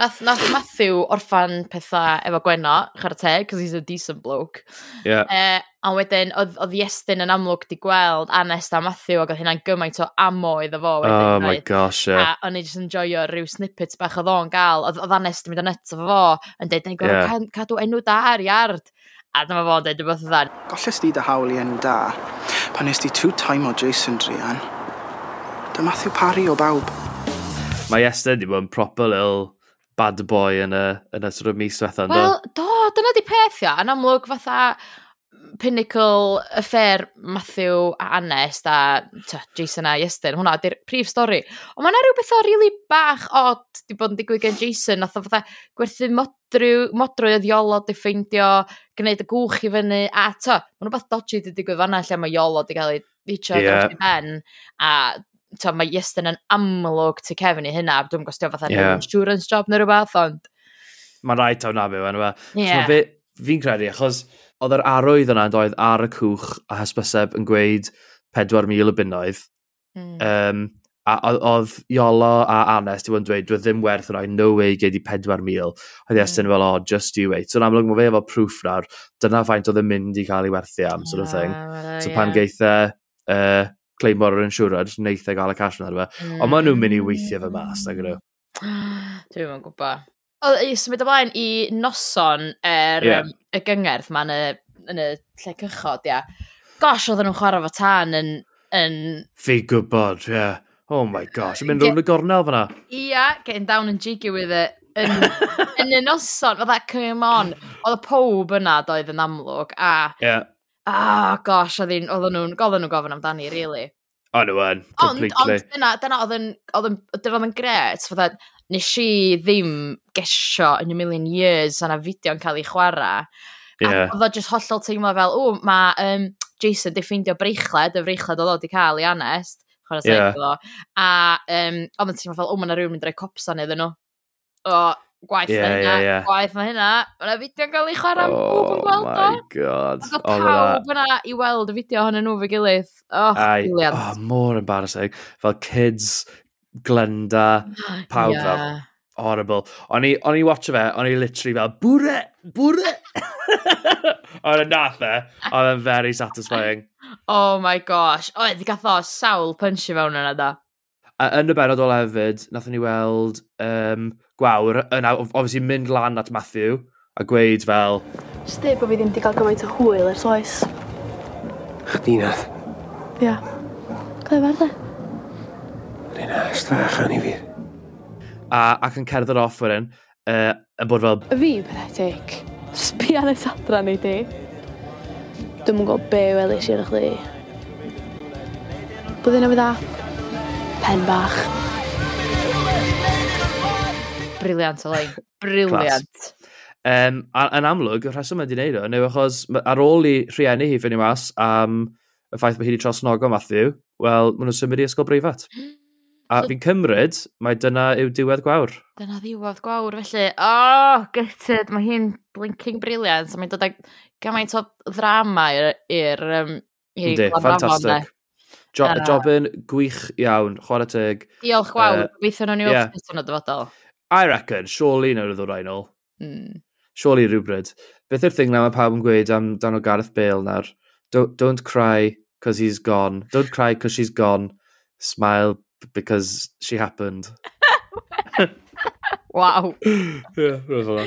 Nath, nath Matthew orffan pethau efo Gwenno, charate, cos he's a decent bloke. Yeah. Eh, uh, a wedyn, oedd Iestyn yn amlwg di gweld Anest a Matthew, ac oedd hynna'n gymaint o amo iddo fo. Wedyn, oh my gosh, yeah. A o'n i just yn joio rhyw snippets bach oedd o'n gael. Oedd Anest yn mynd o yn efo fo, yn dweud, na'i gweld yeah. cadw enw da ar iard. A dyma fo'n dweud rhywbeth o dda. Golles di dy hawl i enw da, pan nes di two time o Jason Drian. Dy Matthew Parry o bawb. Mae Iestyn di bod yn proper little bad boy yn y, yn y sort of mis diwetha. Wel, do, dyna di peth ia. Yn amlwg fatha pinnacle affair Matthew a Anest a ta, Jason a Iestyn, hwnna di'r prif stori. Ond mae yna rhywbeth o really bach od di bod yn digwydd gen Jason, nath o fatha gwerthu modrwy modryw oedd Iolo di ffeindio, gwneud y gwch i fyny, a ta, mae rhywbeth dodgy di digwydd fanna lle mae Iolo di cael ei ditio yeah. ben, a to, mae Iestyn yn amlwg to Kevin i hynna, dwi'n gostio fatha yeah. insurance job neu rhywbeth, ond... Mae'n rhaid tawn na byw enw e. Yeah. So, fi'n credu, achos oedd yr arwydd yna yn doedd ar y cwch a hysbyseb yn gweud 4,000 hmm. o bunnoedd. Mm. Um, a oedd Iolo a Anes di bod yn dweud, dwi ddim werth yna, no way gei di 4,000. Oedd hmm. di Estyn fel, oh, just you wait. So yn amlwg mae fe efo proof nawr, dyna faint oedd yn mynd i cael ei werthu am, sort of thing. Ah, uh, well, so pan yeah. geitha uh, e, Claymore yr insurance, neith e gael y cash yna. Mm. Ond maen nhw'n mynd i weithio fe mas, nag ydw. E? Dwi'n mynd gwybod. Oedd i symud ymlaen i noson er, yeah. um, y gyngerdd ma yn y, yn y lle cychod, ia. Gosh, oedden nhw'n chwarae fo tan yn... yn... Fi gwybod, ie. Yeah. Oh my gosh, yn mynd rhwng y gornel fyna. Ia, yeah, getting down and jiggy with it. Yn, yn y noson, oedd that, come on. Oedd y pob yna doedd yn amlwg, a... Yeah Ah, oh, gosh, oedden nhw'n gofyn nhw'n gofyn amdani, really. O, nhw yn, completely. Ond, ond dyna, dyna oedd yn gret, fydda, nes i ddim gesio yn y million years yna yn cael ei chwarae. Yeah. A oedd o just hollol teimlo fel, o, mae um, Jason di ffeindio breichled, y breichled oedd o di cael i anest, chwarae yeah. Teimlo. A um, oedd yn teimlo fel, o, mae yna rhywun mynd rhoi copsan iddyn nhw. O, gwaith yeah, mae hynna, yeah, yeah. gwaith mae yna fideo yn cael ei chwarae, oh, pob yn gweld o. Oh my god. Ac yna pawb yna i weld y fideo hwnnw nhw fy gilydd. Oh, Ai, brilliant. Oh, mor embarrassing. Fel kids, Glenda, (gasps) pawb yeah. fel. Horrible. O'n i, on i watch fe, o'n i literally fel, bwre, bwre. (laughs) Ond yn e nath e, oedd yn very satisfying. (laughs) Oh my gosh. Oedd, gath o sawl punch i fewn yna da. A yn y benod benodol hefyd, nathon ni weld um, gwawr yn obviously mynd lan at Matthew a gweud fel... Sti bod fi ddim wedi cael gymaint o hwyl ers oes. Chdi nath? Ia. Clefar de? Rhaid na, strach yn i fi. A, ac yn cerdded off wedyn, uh, yn bod fel... Y Fi, pathetic. Sbi ar y sadra ni di. Dwi'n mwyn gwybod be welis i'r chdi. Byddwn yn fydd pen bach. Briliant, o lein. (laughs) Briliant. Um, yn amlwg, y rheswm ydy wneud o, neu achos ar ôl i rhieni hi ffynnu mas am y ffaith bod hi wedi trosnogo Matthew, wel, maen nhw'n symud i ysgol breifat. A so, fi'n cymryd, mae dyna yw diwedd gwawr. Dyna ddiwedd gwawr, felly. Oh, gytid, mae hi'n blinking briliant. Mae'n dod ag gymaint o ddrama i'r... Um, Yndi, ffantastig jo uh, jobyn gwych iawn, chwarae teg. Diolch gwawr, uh, gobeithio nhw'n i'w yeah. yn y dyfodol. I reckon, surely nawr ydw rhaid nôl. Mm. Surely rhywbryd. Beth yw'r thing na mae pawb yn gweud am dan o Gareth Bale nawr? Don't, don't cry because he's gone. Don't cry because she's gone. Smile because she happened. (laughs) Waw. Ie, roedd hwnna.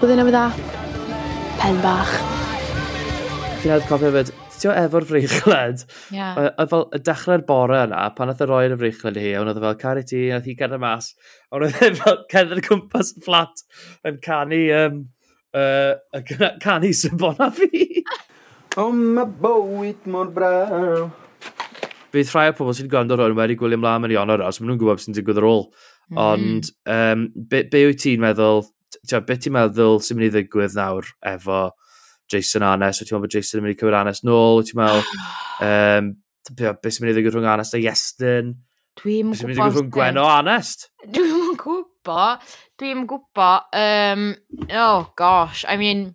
Byddai newydd dda. Pen bach. Fi'n edrych cofio fyd, chatio efo'r freichled. Yeah. Oedd a fel y dechrau'r bore yna, pan e oedd y roi'r freichled i hi, ond oedd fel, cari ti, oedd hi gerdd mas. Ond oedd e fel cerdd y cwmpas fflat yn canu, um, uh, canu sybona fi. (laughs) o, mae bywyd mor braw. Bydd rhai o pobl sy'n gwrando rhywun wedi gwylio ymlaen yn i ond os, maen nhw'n gwybod sy'n digwydd ar ôl. Mm. Ond, um, be, be wyt ti'n meddwl, be ti'n meddwl sy'n mynd i ddigwydd nawr efo Jason Anes, wyt ti'n meddwl bod Jason yn mynd i cymryd Anes nôl, wyt ti'n meddwl, (gasps) um, beth sy'n mynd i ddigwydd rhwng Anes a Iestyn, Dwi'n gwybod... Dwi'n mynd i rhwng Gwen o Anest. (laughs) Dwi'n gwybod. Dwi'n gwybod. Um, oh, gosh. I mean,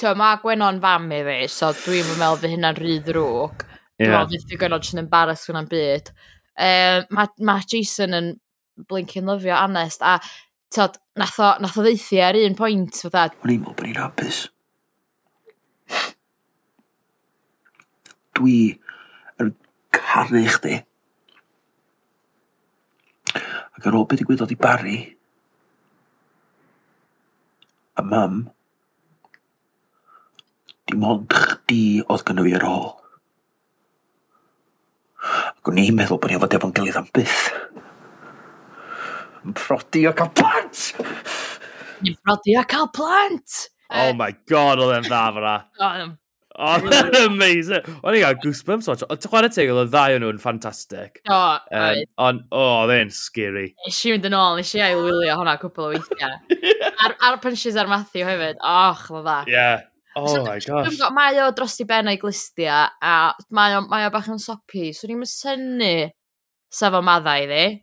to, mae Gwen o'n fam i fi, so dwi'n meddwl fy hynna'n rhy ddrwg. Dwi'n meddwl fydd Gwen o'n sy'n embaras hwnna'n byd. Um, mae ma Jason yn blinkin lyfio Anest, a tod, nath o, nath o ddeithi ar un pwynt, fatha... O'n i'n meddwl bod ni'n hapus. dwi yn caru chdi. Ac ar ôl beth i digwyddodd i Bari, a mam, dim ond chdi oedd gynnu fi ar ôl. Ac o'n i'n meddwl bod ni efo efo'n gilydd am byth. Yn prodi o cael plant! Yn prodi o cael plant! Oh my god, oedd e'n dda fyna. Oedd (laughs) amazing. O'n i gael goosebumps watch. Ti'n chwarae tegol, oedd ddau o'n nhw'n ffantastig. O, um, Ond, o, oh, oedd e'n scary. Nes i mynd yn ôl, nes i ail wylio hwnna cwpl o weithiau. (laughs) Ar, ar punches ar Matthew hefyd. Och, oedd dda. Yeah. Oh so, my gosh. Got, mae o dros i ben o'i glistia, a mae o, mae o bach yn sopi, so ni'n syni sef o maddau iddi.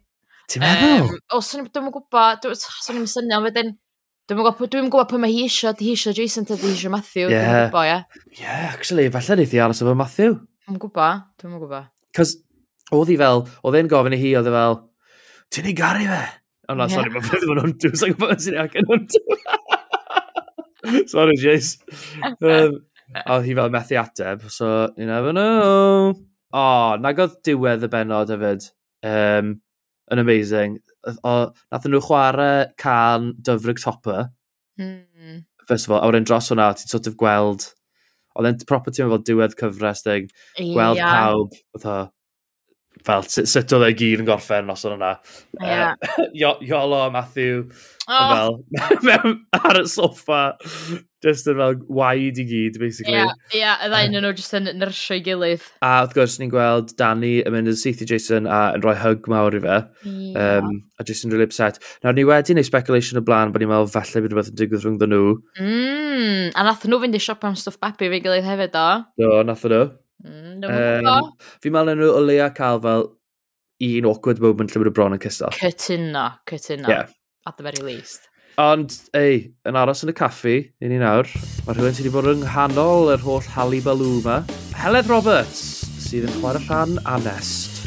Ti'n meddwl? Um, o, so ni'n gwybod, so ni'n syni, ond wedyn, Dwi'n gwybod, dwi'n gwybod pwy mae hi isio, di hi isio Jason, di hi isio Matthew. Ie. Yeah. Gwybod, yeah. yeah, actually, falle wneud i aros efo Matthew. Dwi'n gwybod, dwi'n gwybod. Cos, oedd hi fel, oedd e'n gofyn i hi, oedd e fel, ti'n ei garu fe? O na, yeah. sorry, mae'n ffyrdd fo'n hwntw, sa'n gwybod sy'n ac yn hwntw. (laughs) sorry, Jace. Um, oedd hi fel methu ateb, so, you never know. O, oh, nag oedd diwedd y benod hefyd. Um, yn amazing nath nhw chwarae can Dyfrig topper. Mm. First of all, a wedyn dros hwnna, ti'n sort of gweld, oedd e'n proper ti'n fel diwedd cyfres, deg, gweld yeah. pawb, oedd fel sut oedd e gyd yn gorffen nos o'n hwnna. Yeah. Uh, Iolo a Matthew oh. fel, (laughs) ar y soffa, just yn fel waid i gyd, basically. Ie, yeah, y ddau nhw just yn nyrsio i gilydd. A wrth gwrs, ni'n gweld Danny yn mynd yn syth i Jason a yn rhoi hug mawr i fe. Yeah. Um, a Jason really upset. Nawr, ni wedi neud speculation o blaen, bod ni'n meddwl falle bydd rhywbeth yn digwydd rhwng nhw. Mm, a nath nhw fynd i siop am stwff babi fe gilydd hefyd, o? Do, nath nhw. Mm, um, fi'n meddwl nhw o leia cael fel un awkward moment lle bod y bron yn cystal. Cytuno, cytuno. Yeah. At the very least. Ond, ei, yn aros yn y caffi, un i nawr, mae rhywun sydd wedi bod yng nghanol yr holl Hali Balw yma. Heledd Roberts, sydd yn chwarae rhan anest.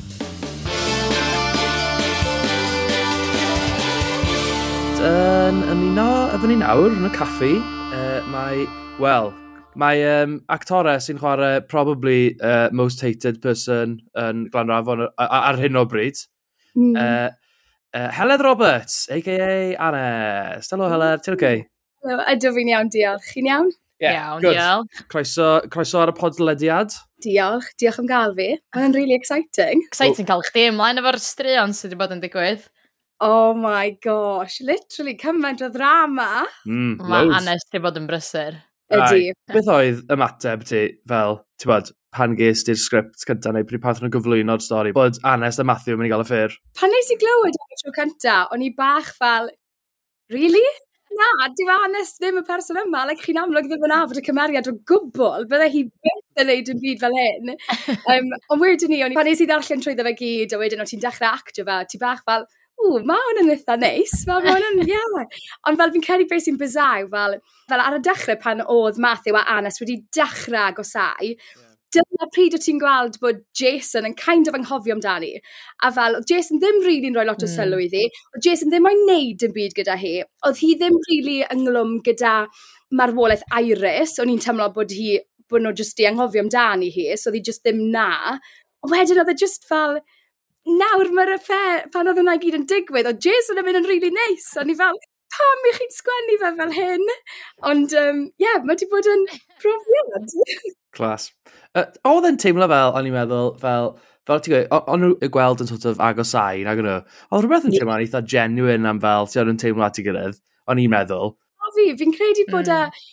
Yn, ymuno efo ni nawr, yn y caffi, uh, mae, wel, Mae um, actorau sy'n chwarae probably uh, most hated person yn Glanrafon ar hyn o bryd. Mm. Uh, uh, Heledd Roberts, a.k.a. Anes. Helo Heledd, ti'n okay? Hello, ydw fi'n iawn, diolch. Chi'n iawn? Yeah, iawn, good. diolch. Croeso, croeso ar y podlediad. Diolch, diolch am gael fi. Mae'n really exciting. Exciting oh. cael chdi ymlaen efo'r straeon sydd wedi bod yn digwydd. Oh my gosh, literally, cymaint o ddrama. Mm, Mae Anes wedi bod yn brysur. Ydy. Beth oedd ymateb ti fel, ti'n bod, pan ges ti'r sgript cyntaf neu pryd pan nhw'n gyflwyno'r stori, bod Anes a Matthew yn mynd i gael y ffyr? Pan nes i glywed am y tro cyntaf, o'n i bach fel, really? Na, dim Anes ddim y person yma, like chi'n amlwg ddim yn afod y cymeriad o gwbl, bydde hi byth yn neud yn byd fel hyn. (laughs) um, ond wedyn ni, o'n i, pan nes i ddarllen trwy fe gyd, a wedyn o ti'n dechrau actio fe, ti bach fel, ww, ma' hwn yn eitha neis, ma' hwn yn (laughs) iawn. Ond fel fi'n credu beth sy'n bysaw, fel, fel ar y dechrau pan oedd Matthew a Anas wedi dechrau agosau. Dyna pryd o ti'n gweld bod Jason yn kind of anghofio amdani. A fel, Jason ddim rili'n really rhoi lot o hmm. sylw iddi. Oedd Jason ddim o'i neud yn byd gyda hi. Oedd hi ddim rili really ynglwm gyda marwolaeth Iris. O'n i'n teimlo bod hi bod nhw jyst i anghofio amdani hi, so oedd hi jyst ddim na. Wedyn oedd e just fel, nawr mae'r affair, pan oedd hwnna gyd yn digwydd, o Jason yn mynd yn really neis. Nice. O'n i fel, pam i chi'n sgwennu fe fel hyn? Ond, ie, um, yeah, mae wedi bod yn profiad. Clas. Uh, oedd yn teimlo fel, o'n i'n meddwl, fel, fel ti'n gweud, o'n nhw y gweld yn sort of agosau, nag nhw. Oedd rhywbeth yn teimlo, teimlo'n eitha genuine am fel, ti'n yn teimlo at i gilydd, o'n i'n meddwl. O fi, fi'n credu bod e, mm. a...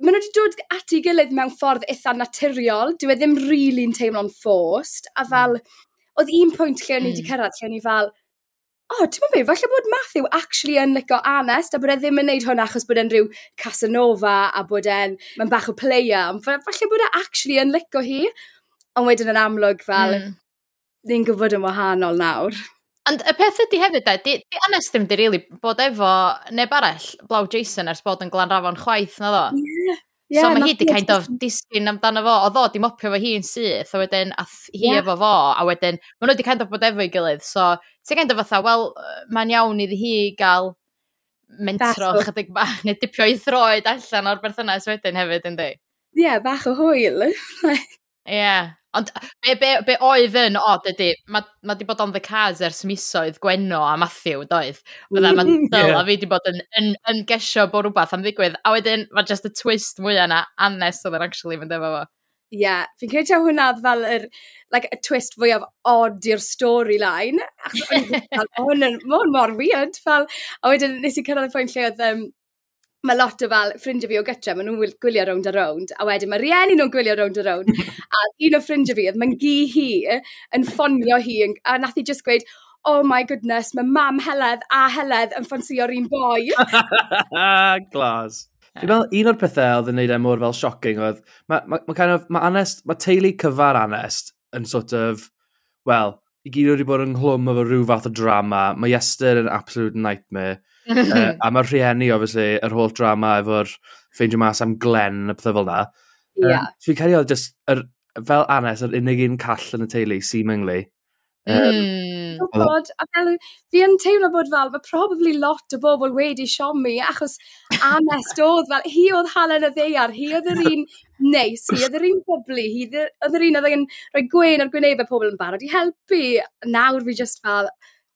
Maen nhw wedi dod at ei gilydd mewn ffordd eitha naturiol. Dwi e ddim rili'n really teimlo'n fforst. A hmm. fel, mm oedd un pwynt lle o'n i wedi hmm. cyrraedd, lle o'n i fel, o, oh, ti'n meddwl, falle bod Matthew actually yn licio anest, a bod e ddim yn neud hwn achos bod e'n rhyw Casanova, a bod e'n, mae'n bach o player, ond falle bod e actually yn licio hi, ond wedyn yn amlwg fel, mm. ni'n gwybod yn wahanol nawr. Ond y peth ydy hefyd, da, di, di anest ddim di rili really bod efo neb arall, Blaw Jason, ers bod yn glanrafon chwaith, na ddo? Yeah. Yeah, so mae hi wedi kind of disgyn amdano fo, o ddo, di mopio fo hi'n syth, a wedyn ath hi yeah. efo fo, a wedyn maen nhw di kind of bod efo'i gilydd, so ti'n kind of fatha, wel, mae'n iawn iddi hi gael mentro chydig bach, neu dipio i throed allan o'r berthynas wedyn hefyd, yndi? Ie, yeah, bach o hwyl. (laughs) Ie, Yeah. ond be, be, be oedd yn od ydy, mae ma di bod on the cards ers misoedd Gwenno a Matthew, doedd? Fydda, mae'n (laughs) dyl, yeah. a fi di bod yn, yn, yn gesio bod rhywbeth am ddigwydd, a wedyn mae just y twist mwy yna, anes oedd yn actually fynd efo fo. Ie, yeah, fi'n credu taw hwnna fel yr, like, y twist fwyaf odd i'r storyline. Achos o'n i'n (laughs) fel, hwn yn mor, mor weird. Fel, a wedyn nes i cyrraedd y pwynt lle oedd um, mae lot o fel ffrindiau fi o gytra, maen nhw'n gwylio round a round, a wedyn mae rieni nhw'n gwylio round a round, (laughs) a un o ffrindiau fi, oedd mae'n gi hi yn ffonio hi, a nath i just gweud, oh my goodness, mae mam Heledd a Heledd yn ffansio'r un boi. (laughs) Glas. Fi'n meddwl, un o'r pethau oedd yn neud e mor fel shocking oedd, mae ma, ma kind of, ma anest, mae teulu cyfar anest yn sort of, well, i gyd wedi bod yn nghlwm efo rhyw fath o drama. Mae Iester yn absolute nightmare. (laughs) uh, a mae'r rhieni, obviously, yr holl drama efo'r ffeindio mas am Glenn a pethau fel na. Yeah. Um, so fi'n cael ei just, er, fel Anes, yr unig un call yn y teulu, seemingly, Mm. Um, bod, a fel, fi yn teimlo bod fel, mae probably lot o bobl wedi siomi, achos Anest oedd fel, hi oedd halen y ddeiar, hi oedd yr un neis, hi oedd yr un bobli, hi oedd yr un oedd yn rhoi gwein ar gwynebau pobl yn barod i helpu. Nawr fi just fel,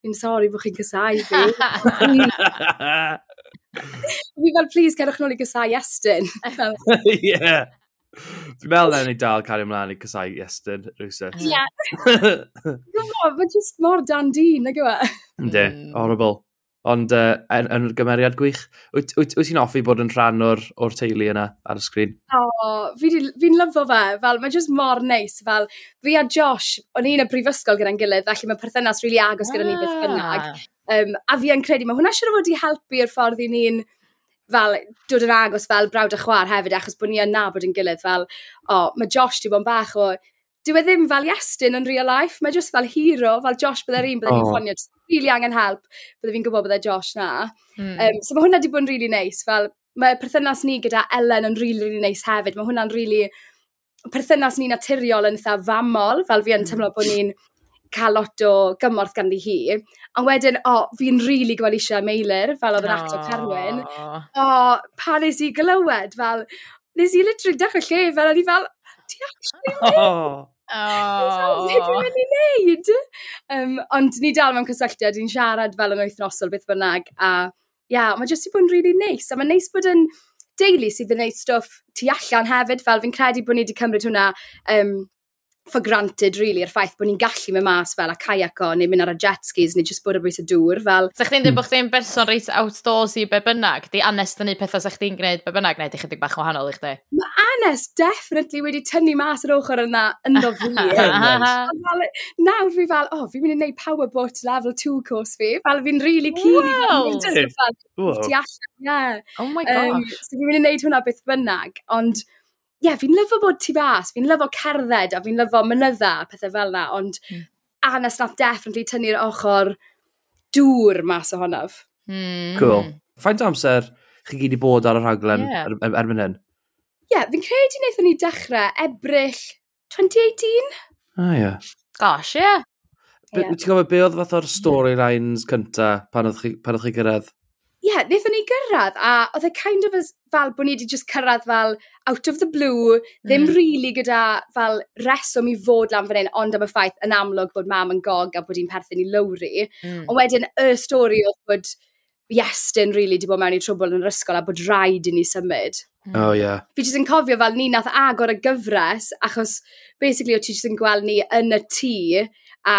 fi'n sori bod chi'n cysau fi. (laughs) fi fel, please, cerwch nôl i gysau Estyn. (laughs) Ie. yeah. Fi'n meddwl na ni dal cario ymlaen i cysau Iestyn rhywsut. Ie. (laughs) Mae'n just mor dan dyn, nag yw e? Ynddi, hmm. horrible. Ond uh, yn, yn gymeriad gwych, wyt, wyt, wyt ti'n offi bod yn rhan o'r, or teulu yna ar y sgrin? O, oh, fi'n fi lyfo fe, fel mae'n just mor neis, fel fi a Josh, o'n i'n y brifysgol gyda'n gilydd, felly mae perthynas rili really agos gyda ni beth bynnag. Um, a fi yn credu, mae hwnna siwr o fod i helpu'r ffordd i ni'n fel dod yn agos fel brawd a chwar hefyd achos bod ni yn nabod yn gilydd fel, o, oh, mae Josh di bod yn bach o, dyw e ddim fel Iestyn yn real life, mae just fel hero, fel Josh bydde'r un, bydde'r oh. ffonio, just really angen help, bydde fi'n gwybod bydde Josh na. Mm. Um, so mae hwnna di bod yn really nice, fel mae perthynas ni gyda Ellen yn really, really nice hefyd, mae hwnna'n really, perthynas ni naturiol yn eitha famol, fel fi yn hmm. teimlo bod ni'n cael lot o gymorth ganddi hi. A wedyn, o, oh, fi'n rili really gweld eisiau meilir, fel oedd yn actor Carwyn. O, oh, pa nes i glywed, fel, nes i literally dechrau lle, fel, o'n i fel, ti actually (laughs) oh. Oh. Beth i wneud. Um, ond ni dal mewn cysylltiad, ni'n siarad fel yn wythnosol beth bynnag, a ia, yeah, mae jyst i bod yn really neis, a mae'n neis bod yn deulu sydd yn neud stwff tu allan hefyd, fel fi'n credu bod ni wedi cymryd hwnna um, for granted, really, yr ffaith bod ni'n gallu mynd mas fel a kayaco, neu mynd ar y jet skis, neu just bod y bwys y dŵr, fel... Sa chdi'n dweud hmm. bod chdi'n berson reit outdoors i be bynnag? Di anes yn ei pethau sa chdi'n gwneud be bynnag, neu di chydig bach wahanol i chdi? Mae anes definitely wedi tynnu mas yr ochr yna ynddo (laughs) fi. Nawr fi fel, o, oh, fi'n mynd i wneud powerboat level 2 course fi. Fel fi'n really keen wow. i fel, ti allan, yeah. Oh my gosh. So fi'n mynd i wneud hwnna beth bynnag, ond ie, yeah, fi'n lyfo bod tu fas, fi'n lyfo cerdded a fi'n lyfo mynydda a pethau fel na, ond mm. anes nath definitely tynnu'r ochr dŵr mas ohonaf. Mm. Cool. Faint o amser chi gyd i bod ar y rhaglen yeah. erbyn er, er, er hyn? Ie, yeah, fi'n credu wnaethon ni dechrau ebryll 2018. Ah, ie. Gosh, ie. Yeah. Ti'n gofio be oedd fath o'r storylines cynta pan oedd chi, pan oedd chi gyrraedd? ie, yeah, wnaethon ni gyrraedd a oedd e kind of as, fel bod ni wedi just cyrraedd fel out of the blue, ddim mm. really gyda fel reswm i fod lan fan hyn, ond am y ffaith yn amlwg bod mam yn gog a bod hi'n perthyn i lowri. Mm. Ond wedyn y stori oedd bod Iestyn really di bod mewn i trwbl yn yr ysgol a bod rhaid i ni symud. Mm. Oh, yeah. Fi jyst yn cofio fel ni nath agor y gyfres, achos basically o ti jyst yn gweld ni yn y tŷ, a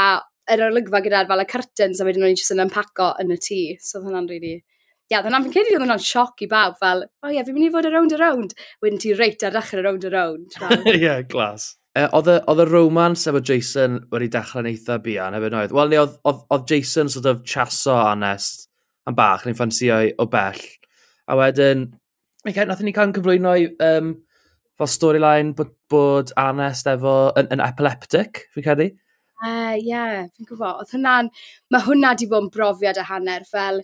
yr olygfa gyda'r fel y curtains a wedyn o'n i jyst yn ympaco yn y tŷ. So oedd hwnna'n really Ie, yeah, oedd hwnna'n cyd i oedd hwnna'n sioc i bawb, fel, o ie, fi'n mynd i fod around round a round. Wedyn ti reit ar dechrau around a round. (laughs) Ie, glas. Uh, oedd y romance efo Jason wedi dechrau'n eitha bian efo noedd. Wel, oedd, oedd, oedd Jason sort of chaso anest am bach, ni'n ffansio o bell. A wedyn, okay, nath ni cael yn cyflwyno i um, fel storyline bod, bod anest efo yn, yn epileptic, fi'n credu. Ie, uh, yeah, fi'n gwybod. Oedd hwnna'n, mae hwnna di bod yn brofiad a hanner fel,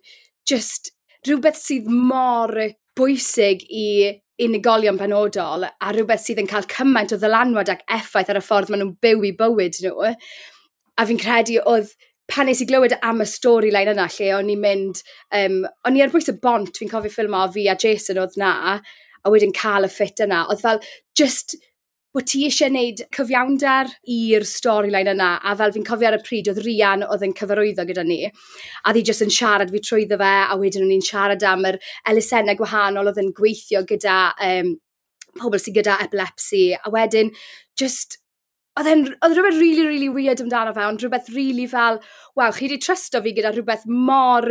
just rhywbeth sydd mor bwysig i unigolion penodol a rhywbeth sydd yn cael cymaint o ddylanwad ac effaith ar y ffordd maen nhw'n byw i bywyd nhw. A fi'n credu oedd pan nes i glywed am y storyline yna lle o'n i'n mynd, um, o'n i ar bwys y bont, fi'n cofio ffilm o fi a Jason oedd na, a wedyn cael y ffit yna, oedd fel just bod ti eisiau gwneud cyfiawnder i'r storyline yna, a fel fi'n cofio ar y pryd, oedd Rian oedd yn cyfarwyddo gyda ni, a ddi jyst yn siarad fi trwyddo fe, a wedyn o'n i'n siarad am yr elusennau gwahanol oedd yn gweithio gyda um, pobl sydd gyda epilepsi, a wedyn just oedd e'n, oedd rhywbeth really, really weird amdano fe, ond rhywbeth really fel, waw, chi wedi trysto fi gyda rhywbeth mor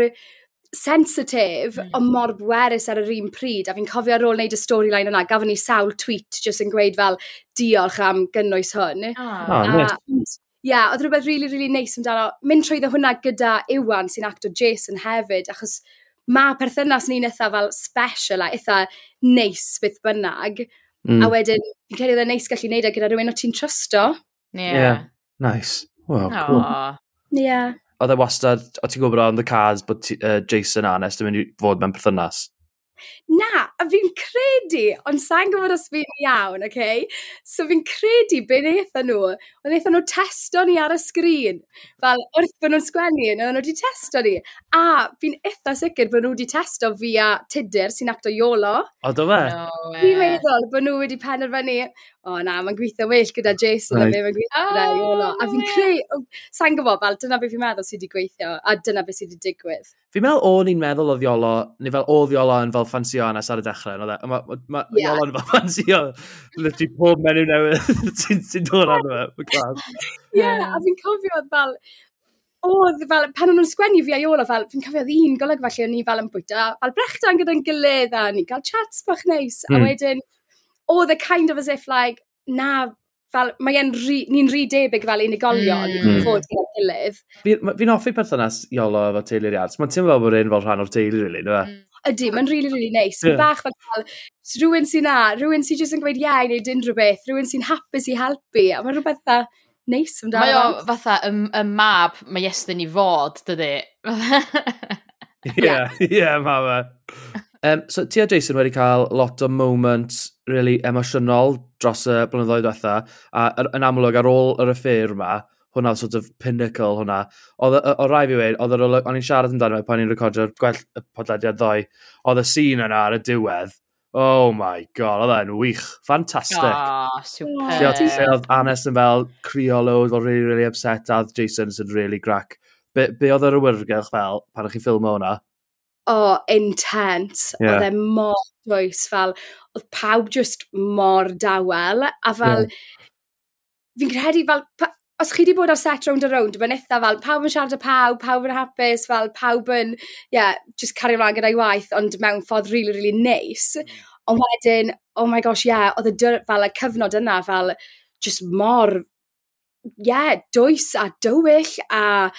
sensitif, mm. ond mor bwerus ar yr un pryd. A fi'n cofio ar ôl wneud y storyline yna, gafon ni sawl tweet jyst yn gweud fel, diolch am gynnwys hwn. Ah, oh, a, nice. Ie, yeah, oedd rhywbeth really, really neis amdano. Mynd trwyddo hwnna gyda Iwan sy'n actor Jason hefyd, achos mae perthynas ni'n eitha fel special a eitha neis byth bynnag. Mm. A wedyn, fi'n credu oedd e'n neis gallu neud e gyda rhywun o ti'n trysto. Ie. Yeah. yeah. Nice. Wow, cool. Ie. Yeah oedd e wastad, o ti'n gwybod on the cards bod uh, Jason a Nes yn mynd i fod mewn perthynas? Na, a fi'n credu, ond sa'n gwybod os fi'n iawn, oce? Okay? So fi'n credu be wnaethon nhw, oedd wnaethon nhw testo ni ar y sgrin. Fel wrth bod nhw'n sgwennu, oedd nhw wedi testo ni. A fi'n eitha sicr bod nhw wedi testo fi a Tudur sy'n acto Iolo. O, do fe? No, Fi'n meddwl bod nhw wedi penderfynu, o na, mae'n gweithio well gyda Jason right. a mae'n gweithio gyda oh, Iolo. A fi'n creu, oh, sa'n gwybod, fel dyna beth fi'n meddwl sydd wedi gweithio, a dyna beth sydd wedi digwydd. Fi'n meddwl o'n i'n meddwl o ddiolo, neu fel o ddiolo yn fel ffansio anas ar y dechrau, mae ma, ma, yeah. iolo yn fel ffansio, literally pob menyw newydd (laughs) sy'n sy dod ar yma, Ie, yeah, a fi'n cofio fel, oedd fel, pan o'n nhw'n sgwennu fi a Iolo, fel, fi'n cofio un golygfa lle o'n ni fel yn bwyta, fel brechdan gyda'n gilydd, a ni'n cael chats bach neis, mm. a hmm. wedyn, oedd e kind of as if like, na, fel, mae e'n ni'n rhi debyg fel unigolion mm. Hmm. fod i'n gilydd. Fi'n fi offi perthynas iolo efo teulu riad. Mae'n teimlo fel bod e'n fel rhan o'r teulu, really, nwe? Mm. Ydy, mae'n really, really neis. Nice. Yeah. bach fel cael rhywun sy'n na, rhywun sy'n jyst yn gweud ie, i wneud unrhyw beth, rhywun sy'n hapus i helpu, a mae rhywbeth dda neis amdano. Mae o fatha y, y mab mae Iestyn i fod, dydy. (laughs) Ie, ie, mama. Um, so, ti a Jason wedi cael lot o moments really emosiynol dros y blynyddoedd diwetha, a yn amlwg ar ôl yr affair yma, hwnna sort of pinnacle hwnna. Oedd O rai fi wedi, oedd o'n i'n siarad amdano pan i'n recordio'r gwell y podlediad ddoe, oedd y sîn yna ar y diwedd, Oh my god, oedd e'n wych. Fantastic. Ah, oh, super. Oedd Anes yn fel criolwyd, fel really, really upset, a Jason yn really grac. Be, be oedd yr awyrgylch fel pan o'ch chi ffilm hwnna? O, oh, intense. Yeah. Oedd e mor dwys fel, oedd pawb just mor dawel, a fel, yeah. fi'n credu fel, pa, os chi wedi bod ar set round a round, mae'n eitha fel, pawb yn siarad â pawb, pawb yn hapus, fel, pawb yn, yeah, just cario ymlaen gyda'i waith, ond mewn ffordd really, really neis. Nice. Ond wedyn, oh my gosh, yeah, oedd y fel y cyfnod yna fel, just mor, yeah, dwys a dywyll a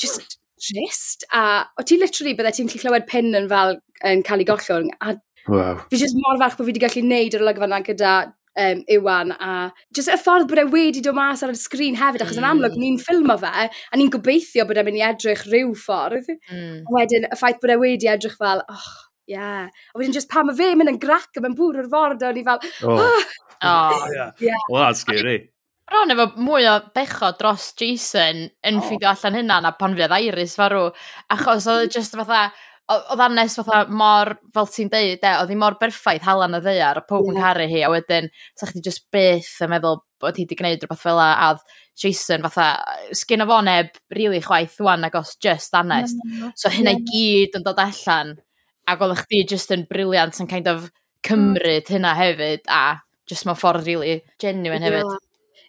just trist. A o ti literally byddai ti'n gallu clywed pin yn fel yn cael ei gollwng a Wow. Fi jyst mor falch bod fi wedi gallu neud yr olygfa yna gyda um, Iwan a jyst y ffordd bod e wedi dod mas ar y sgrin hefyd achos mm. yn amlwg mm. ni'n ffilmo fe a ni'n gobeithio bod e'n mynd i edrych rhyw ffordd. Mm. A wedyn y ffaith bod e wedi edrych fel, oh, Yeah. A wedyn jyst pan mae fe mynd yn grac a mae'n bwr o'r ford oh. (laughs) a ni fel... Oh. oh. oh. yeah. yeah. Well, that's scary. Ron efo mwy o becho dros Jason yn oh. ffidio allan hynna na pan fydd Iris farw. Achos oedd e mm. just fatha, oedd annes fatha mor, fel ti'n deud, de, oedd hi mor berffaith halan y ddeiar, a pob yn yeah. caru hi, a wedyn, sa chdi just byth yn meddwl bod hi wedi gwneud rhywbeth fel a, a Jason fatha, sgyn o fo neb rili really chwaith wan agos just anest. Mm -hmm. So hynna i gyd yn dod allan, ac oedd chdi just yn briliant yn kind of cymryd mm. hynna hefyd, a just mewn ffordd really genuine hefyd. Yeah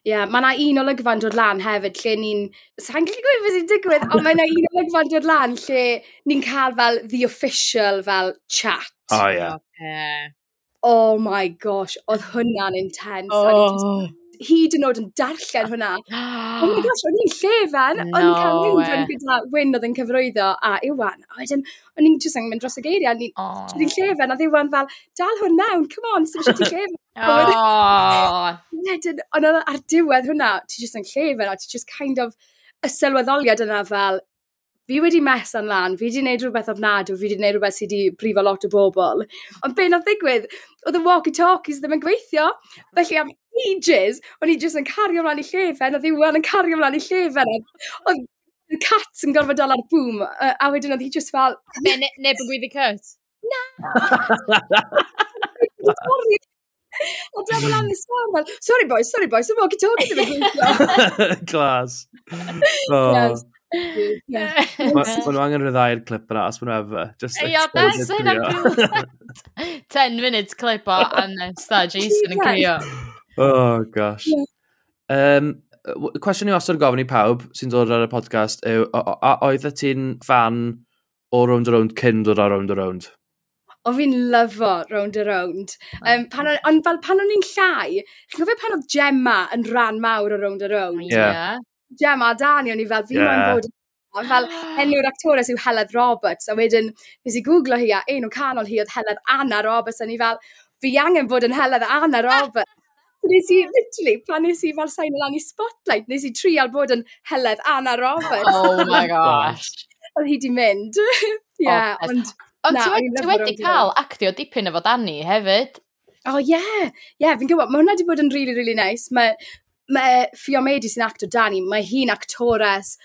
yeah, mae yna un olygfa'n dod lan hefyd lle ni'n... Sa'n gallu gwybod beth sy'n digwydd, ond mae yna un olygfa'n dod lan lle ni'n cael fel the official fel chat. Oh, yeah. Okay. Oh my gosh, oedd hwnna'n intense. Oh hyd yn oed yn darllen hwnna. (gasps) oh my gosh, o'n i'n llefen, no o'n i'n cael mynd yn gyda Wyn oedd yn cyfrwyddo a Iwan. A wedyn, o'n i'n just yn mynd dros y geiriau, o'n i'n oh. llefen, a Iwan fel, dal hwn mewn, come on, sy'n eisiau ti llefen. (laughs) Oh. E. (laughs) Wedyn, ond ar diwedd hwnna, ti'n just yn llefen, a ti'n just kind of y sylweddoliad yna fel, fi wedi mesan lan, fi wedi gwneud rhywbeth ofnadw, fi wedi gwneud rhywbeth sydd wedi brifo lot o bobl. Ond be nath ddigwydd, oedd y walkie-talkies ddim yn gweithio. Felly am ages, o'n i jyst yn cario mlaen i llefen, oedd Iwan yn cario mlaen i llefen. Oedd y cat yn gorfod dal ar bŵm, a wedyn oedd hi jyst fel... Be, ne, neb yn gweithio cut? Na! A dwi'n mynd am ysgol, fel, sorry boys, sorry boys, y walkie-talkie ddim yn gweithio. (laughs) Glas. Oh. Yes. Mae nhw angen rhyddau'r clip yna, os maen nhw efo. Just Ia, beth sy'n agreement? 10 minutes clip o (laughs) Anna Star Jason yn crio. Oh, gosh. Um, cwestiwn i osod gofyn i pawb sy'n dod ar y podcast yw, oedd y ti'n fan o Round Around cyn dod ar Round Around? o fi'n lyfo round a round. Um, pan, ond fel pan o'n i'n llai, chi'n gofio pan oedd Gemma yn rhan mawr o round a round? Yeah. Gemma a Dani, o'n i fel, fi yeah. bod A fel (gasps) enw'r actores yw Heledd Roberts, a wedyn nes i googlo hi a un o canol hi oedd Heledd Anna Roberts, a ni fel, fi angen bod yn Heledd Anna Roberts. (laughs) nes i, literally, pan nes i fel sain lan i Spotlight, nes i trial bod yn Heledd Anna Roberts. Oh my (laughs) gosh. Oedd hi di mynd. (laughs) yeah, oh, ond... Ond ti wedi cael actio dipyn efo Dani hefyd. O oh, ie, yeah. ie, yeah, fi'n gwybod, mae hwnna wedi bod yn really, really nice. Mae mae Fiomedi sy'n actor Dani, mae hi'n actores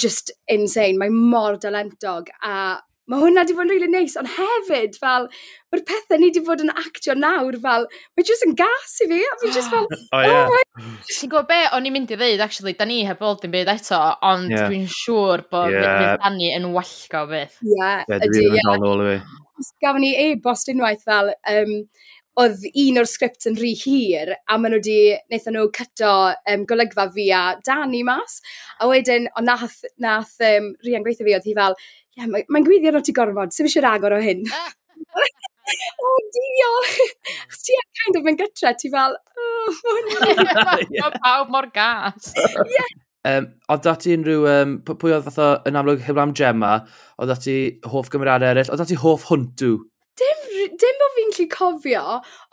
just insane, mae mor dalentog a mae hwnna wedi bod yn really nice, ond hefyd, fel, mae'r pethau ni wedi bod yn actio nawr, fel, mae jyst yn gas i fi, a fi jyst fel, (gasps) oh, yeah. oh my... Ti'n gwybod be, o'n i'n mynd i ddeud, actually, da ni heb bod yn byd eto, ond yeah. dwi'n siŵr bod yeah. da ni yn wallgo beth. Ie, yeah, ydy, ie. Yeah. Gafon ni e-bost unwaith fel, um, oedd un o'r sgript yn rhy hir a maen nhw wedi, wnaethon nhw cyto um, golygfa fi a Dani mas a wedyn, ond nath, nath um, Rian gweithio fi oedd hi fel ie, yeah, mae'n mae gwyddi arno ti gorfod, sef eisiau agor o hyn? (laughs) O diolch chos ti yn kind of yn gytra ti fel oh, (laughs) mae pawb mor gas. Um, oedd dati unrhyw, um, pwy oedd fatho yn amlwg heblaw am Gemma, oedd dati hoff gymeriadau eraill, oedd dati hoff hwntw? Dim dim bod fi'n lli cofio,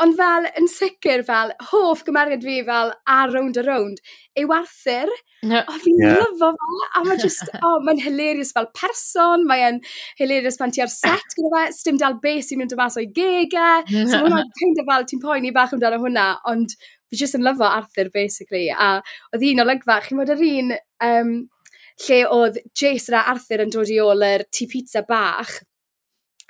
ond fel yn sicr fel hoff gymeriad fi fel a round a round yw Arthur. No. O, fi'n yeah. lyfo fo, a mae just, o, oh, mae'n hilarious fel person, mae'n hilarious pan ti ar set gyda fe, sdim dal beth sy'n mynd mas o'i gegau, so mae hwnna'n kind of fel, ti'n poeni bach amdano hwnna, ond fi just yn lyfo Arthur, basically, a oedd un olygfa, chi'n bod yr un, um, lle oedd Jason a Arthur yn dod i ôl yr tŷ pizza bach,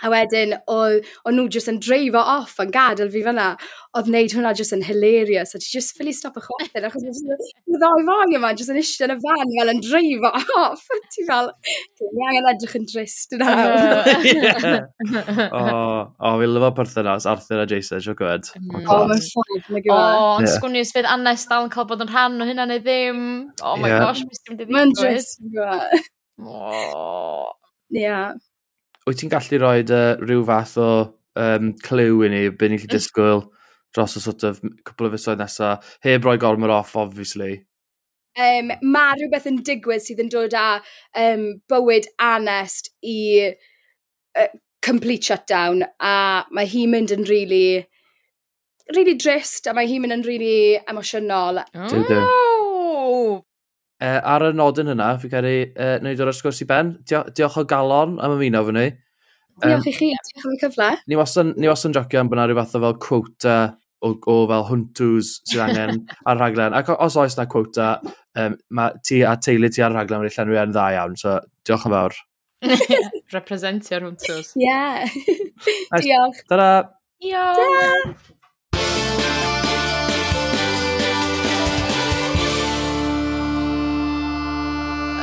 A wedyn, o'n nhw jyst yn dreifo off yn gadael fi fyna. Oedd wneud hwnna jyst yn hilarious. A ti jyst ffili stop y chwaith achos y ddoi foi yma jyst yn eistedd yn y fan fel yn dreifo (laughs) off. Ti fel, ni angen edrych yn drist yna. (laughs) O, O, fi lyfo perthynas Arthur a Jason, siw gwed. O, mm. oh mae'n ffordd, mae'n gwybod. O, ond sgwnius fydd Annes dal yn cael bod yn rhan o hynna neu ddim. Oh my gosh, mis dim dim Mae'n drist, Ie wyt ti'n gallu rhoi uh, rhyw fath o um, clyw i ni, be ni'n gallu disgwyl dros y sort of cwpl o fusoedd nesaf, heb roi gormod off, obviously. Um, mae rhywbeth yn digwydd sydd yn dod â um, bywyd anest i uh, complete shutdown, a mae hi'n mynd yn really, really drist, a mae hi'n mynd yn really emosiynol. Oh. Uh, ar y nodyn hynna, fi cael ei uh, wneud o'r sgwrs i ben. Dio, diolch o galon am ymuno fy ni. Diolch i chi, diolch am y cyfle. Ni wastad ni wastad yn jocio am bod yna rhyw fath o fel quota o, o fel hwntws sydd angen (laughs) ar rhaglen. Ac os oes na quota, um, mae ti a teulu ti ar rhaglen wedi'i llenwi yn dda iawn, so diolch yn fawr. Representio'r hwntws. Ie. (laughs) Diolch. Ta-da. Diolch.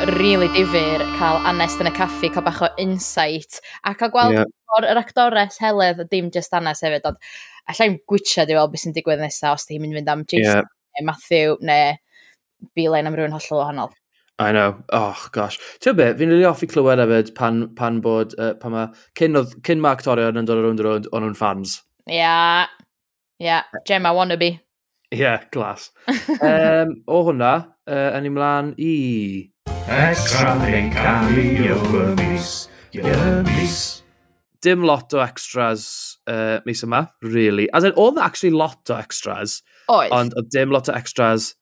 really difyr cael anest yn y caffi, cael bach o insight, a cael gweld yeah. o'r yr actores heledd, dim just anest hefyd, ond allai'n gwytsiad di fel beth sy'n digwydd nesaf os ti'n mynd fynd am Jason, yeah. neu Matthew, neu Bilen am rhywun hollol wahanol. I know. Oh, gosh. Ti'n be, fi'n rili offi clywed hefyd pan, pan bod, uh, pan ma, cyn, oedd, cyn ma actorion yn dod ar rownd ar rownd, o'n nhw'n fans. Yeah. Yeah. Gemma wannabe. Yeah, glas. (laughs) um, o hwnna, uh, yn i mlaen i Extra yn canu o y mis, y mis. Dim lot o extras uh, mis yma, really. As in, oedd actually lot o extras. Oedd. Ond oedd dim lot o extras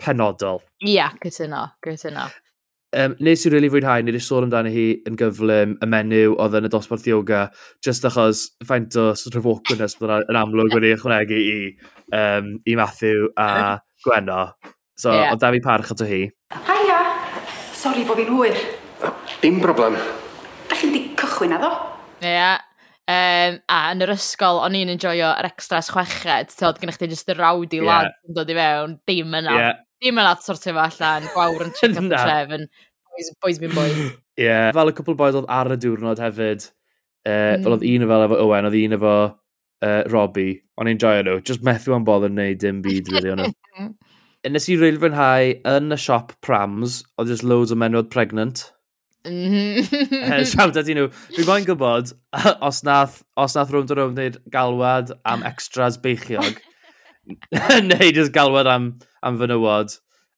penodol. Ia, yeah, cytuno, cytuno. Um, nes i really fwynhau, ni wedi sôn amdano hi yn gyflym y menyw oedd yn y dosbarth yoga, just achos faint o sort of rhyfogwnes bydd yn amlwg wedi ychwanegu i, um, i Matthew a Gwenno. So, yeah. oedd da fi parch ato hi. Hiya! Sori bo fi'n hwyr. Dim broblem. Da chi'n di cychwyn addo? Ie. Yeah. Um, a yn yr ysgol, o'n i'n enjoyo yr extras chweched. Tyd, gynnwch chi just y rawdi yeah. lad yn dod i fewn. Dim yna. Yeah. Dim yna sortio fo allan. Gwawr yn chicken up tref. Yn boys, boys being boys. (laughs) Ie. yeah. Fel y cwpl boed oedd ar y diwrnod hefyd. Uh, mm. Fel oedd un o fel efo Owen, oedd un efo uh, Robbie. O'n i'n joio nhw. Just methu am bod yn neud dim byd, (laughs) really, o'n nhw. (laughs) nes i rili fwynhau yn y siop prams, oedd just loads o menwod pregnant. Mm-hmm. Siarad ydyn nhw. Fi moyn gwybod (laughs) os nath, os nath rwnd o rwnd wneud galwad am extras beichiog. (laughs) neu just galwad am, am fynywod,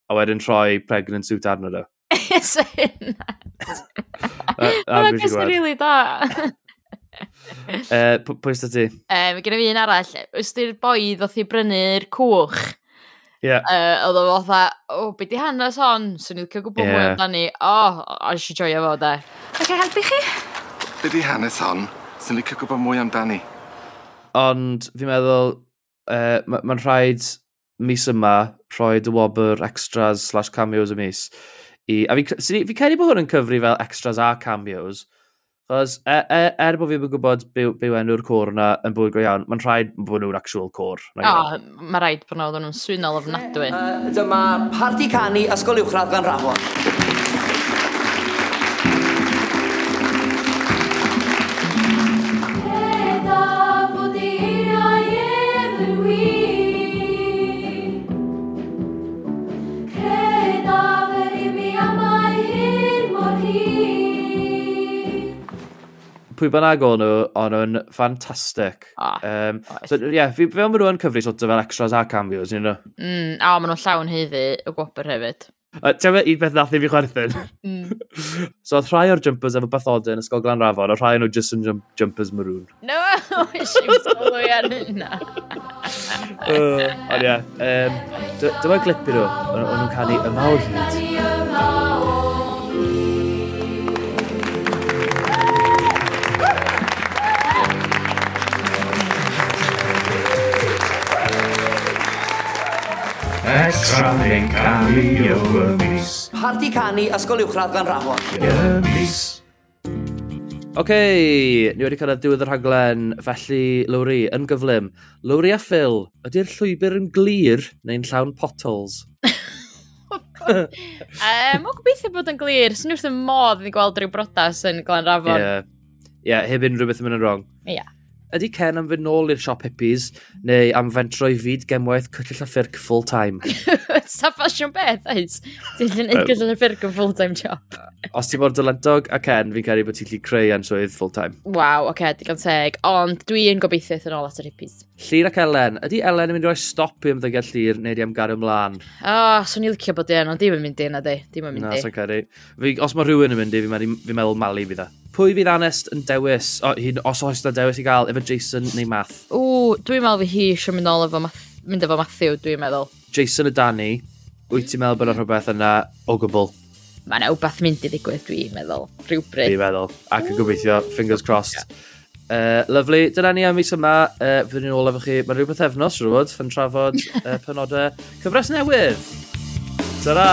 a wedyn troi pregnant suit arno nhw. Is it? Mae'n gwestiwn rili da. pwy sydd ti? Um, Gwna fi un arall. Ys di'r boi ddoth i brynu'r cwch Yeah. Uh, oedd o fatha, o, oh, beth di hanes hon? Swn i'n cael gwybod yeah. mwy amdani. O, oh, a nes joio fo, de. Ac okay, helpu chi? Beth di hanes hon? Swn i'n cael gwybod mwy amdani. Ond, fi'n meddwl, uh, mae'n ma rhaid mis yma rhoi dy wobr extras slash cameos y mis. I, a fi, fi credu bod hwn yn cyfri fel extras a cameos. Chos, e, e, er, er, er bod fi'n gwybod byw, byw enw'r cwr yna yn bwyd go iawn, mae'n rhaid bod nhw'n actual cwr. O, oh, e. mae rhaid bod nhw'n swynol ofnadwy. Uh, dyma Parti Canu Ysgol Uwchradd gan Rafon. pwy bynnag o'n nhw, ond nhw'n ffantastig. Ah, um, oes. so, yeah, fi, fel maen nhw'n cyfri sort of fel extras a cameos, you know? Mm, a maen nhw'n llawn heiddi y gwobr hefyd. Ti'n meddwl un beth nath i fi chwerthin? Mm. (laughs) so oedd rhai o'r jumpers efo bathodau yn ysgol Glan Rafon, a rhai nhw just yn jump, jumpers maroon. No, eisiau sylwi ar hynna. (laughs) Ond ie, dyma glip i nhw, o'n nhw'n canu y mawr hyd. Extra neu canu o y mis. Parti canu Ysgol Uwchradd gan Rafon. Y mis. Oce, okay, ni wedi cyrraedd diwedd yr rhaglen, felly Lowry, yn gyflym. Lowry a Phil, ydy'r llwybr yn glir neu'n llawn potholes? um, o gobeithio bod yn glir, sy'n wrth y modd i gweld rhyw brodas yn Glan Rafon. Ie, yeah. yeah, heb unrhyw beth yn mynd yn wrong. Ie. Yeah ydy Ken am fynd nôl i'r siop hippies neu am fentro i fyd gemwaith cyllell a ffyrc full time? (laughs) Sa ffasiwn beth, oes? Ti'n gwneud cyllell a ffyrc yn full time job. (laughs) Os ti mor dylentog a Ken, fi'n cael ei bod ti'n lli creu answydd full time. Waw, oce, okay, digon teg. Ond dwi'n gobeithio yn ôl at yr hippies. Llyr ac Elen. Ydy Elen yn mynd i roi stop i ymddygiad llyr neu di am gario ymlaen? O, oh, swn i licio bod i yn, ond dim yn mynd i yna, di. Dim yn mynd i. Na, sy'n cael ei. os mae rhywun yn mynd i, fi'n meddwl Mali fi dda. E pwy fydd anest yn dewis, o, hyn, os oes yna dewis i gael, efo Jason neu Math? O, dwi'n meddwl fi hi eisiau mynd ôl efo mynd efo Matthew, dwi'n meddwl. Jason y Danny, wyt ti'n meddwl bod yna rhywbeth yna o gwbl? Mae yna wbeth mynd i ddigwydd, dwi'n meddwl, rhywbryd. Dwi'n meddwl, ac yn gobeithio, fingers crossed. Yeah. Uh, lovely, dyna ni am mis yma, uh, fyddwn ni'n ôl efo chi, mae'n rhywbeth efnos, rwy'n trafod (laughs) uh, penodau cyfres newydd. Ta-ra!